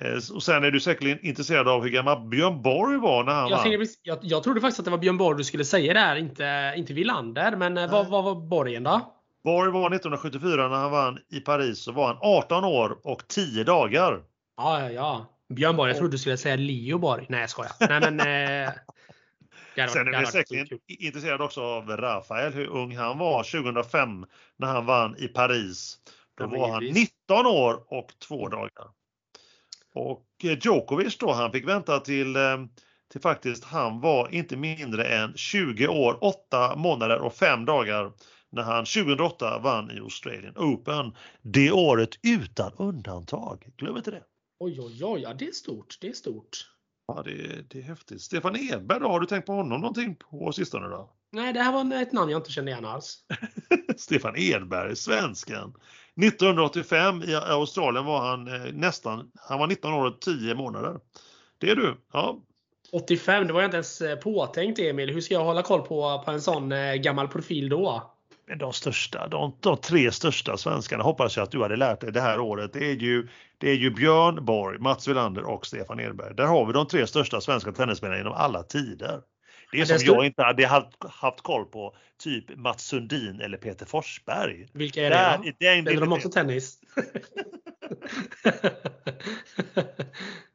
Eh, och sen är du säkerligen intresserad av hur gammal Björn Borg var när han jag, vann. Jag, jag trodde faktiskt att det var Björn Borg du skulle säga där, inte, inte Villander. Men eh, vad, vad var Borgen då? Borg var 1974 när han vann i Paris så var han 18 år och 10 dagar. Ja, ja, ja. Björn Borg, jag trodde du skulle säga Leo Borg. Nej, jag skojar. Nej, men, eh, [laughs] Sen är vi säkert intresserade också av Rafael, hur ung han var 2005 när han vann i Paris. Då var han 19 år och 2 dagar. Och eh, Djokovic då, han fick vänta till, eh, till faktiskt han var inte mindre än 20 år, 8 månader och 5 dagar när han 2008 vann i Australian Open. Det året utan undantag. Glöm inte det. Oj, oj, oj, ja, det är stort. Det är stort. Ja, det, det är häftigt. Stefan Edberg då, har du tänkt på honom någonting på sistone då? Nej, det här var ett namn jag inte kände igen alls. [laughs] Stefan Edberg, svensken. 1985 i Australien var han eh, nästan, han var 19 år och 10 månader. Det är du, ja. 85, det var jag inte ens eh, påtänkt Emil. Hur ska jag hålla koll på, på en sån eh, gammal profil då? De största, de, de tre största svenskarna hoppas jag att du hade lärt dig det här året. Det är ju, det är ju Björn Borg, Mats Wilander och Stefan Edberg. Där har vi de tre största svenska tennisspelarna genom alla tider. Det är som jag inte hade haft, haft koll på, typ Mats Sundin eller Peter Forsberg. Vilka är? Då? Det Spelar de också tennis? [laughs] [laughs]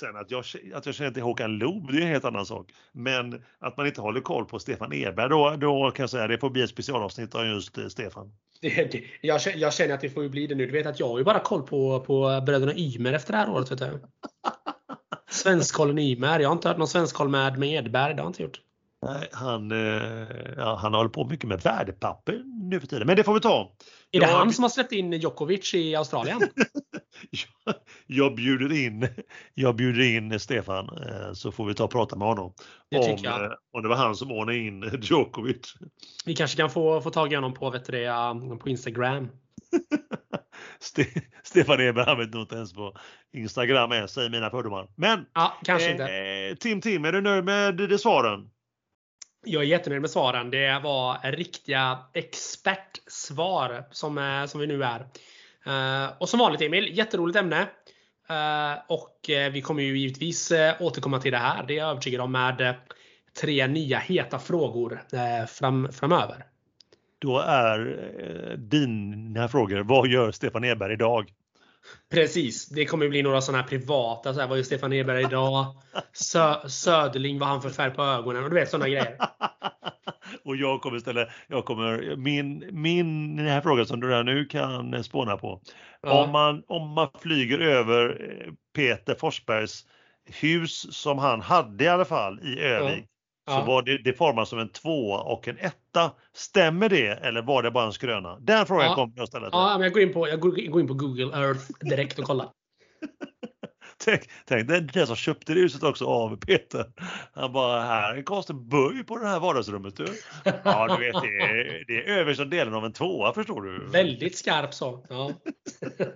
Sen att jag, att jag känner till Håkan Loob, det är en helt annan sak. Men att man inte håller koll på Stefan Edberg, då, då kan jag säga det får bli ett specialavsnitt av just eh, Stefan. Det, det, jag, jag, känner att det får bli det nu. Du vet att jag har ju bara koll på, på bröderna Ymer efter det här året. Vet du. [laughs] Svenskkollen Ymer. Jag har inte hört någon svenskoll med, med Edberg. Det har jag inte gjort. Nej, han, eh, ja, han håller på mycket med värdepapper nu för tiden. Men det får vi ta. Är det jag... han som har släppt in Djokovic i Australien? [laughs] [laughs] jag, bjuder in, jag bjuder in Stefan eh, så får vi ta och prata med honom. Det om, jag. Eh, om det var han som ordnade in [laughs] Djokovic. Vi kanske kan få, få tag i honom på, vet du det, på Instagram. [laughs] Ste Stefan Eber, vet nog inte ens på Instagram är, säger mina fördomar. Men ja, kanske inte. Eh, Tim Tim, är du nöjd med de svaren? Jag är jättenöjd med svaren. Det var riktiga expertsvar som, som vi nu är. Uh, och som vanligt Emil, jätteroligt ämne. Uh, och uh, vi kommer ju givetvis återkomma till det här. Det är jag övertygad om med tre nya heta frågor fram, framöver. Då är dina frågor, vad gör Stefan Edberg idag? Precis. Det kommer bli några sådana här privata. Så här, vad är Stefan Edberg idag? Sö Söderling, vad har han för färg på ögonen? Och du vet sådana grejer. [laughs] och jag kommer ställa, jag kommer, min, min den här frågan som du redan nu kan spåna på. Ja. Om, man, om man flyger över eh, Peter Forsbergs hus som han hade i alla fall i Övik. Ja. Så var det, det formas som en tvåa och en etta. Stämmer det eller var det bara en skröna? Den frågan ja. kommer jag ställa till Ja, men jag går, in på, jag går in på Google Earth direkt och kollar. Tänk, tänk det är den som köpte det huset också av Peter. Han bara, här är en konstig böj på det här vardagsrummet du. Ja, du vet, det är, det är översta delen av en tvåa förstår du. Väldigt skarp så. Ja. [laughs]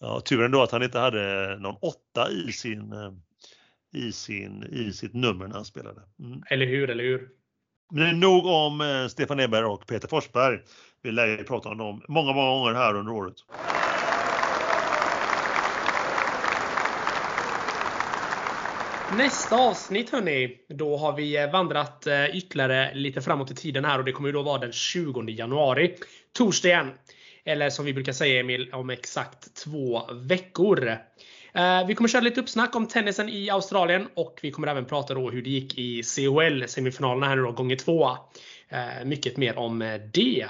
ja, tur ändå att han inte hade någon åtta i sin eh, i, sin, i sitt nummer när han spelade. Mm. Eller hur, eller hur. Men nog om eh, Stefan Edberg och Peter Forsberg. Vi lär ju prata om dem många, många gånger här under året. Nästa avsnitt hörni, då har vi eh, vandrat eh, ytterligare lite framåt i tiden här och det kommer ju då vara den 20 januari. Torsdagen. Eller som vi brukar säga Emil, om exakt två veckor. Eh, vi kommer köra lite uppsnack om tennisen i Australien och vi kommer även prata då hur det gick i CHL semifinalerna här nu då, gånger två. Mycket mer om det.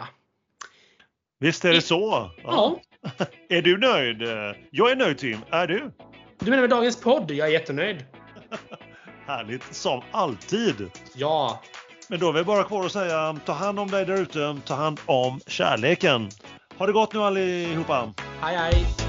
Visst är det så? Ja. ja. [laughs] är du nöjd? Jag är nöjd Tim. Är du? Du menar med dagens podd? Jag är jättenöjd. [laughs] Härligt, som alltid. Ja. Men då är vi bara kvar att säga ta hand om dig där ute, ta hand om kärleken. Ha det gott nu allihopa. Hej hej.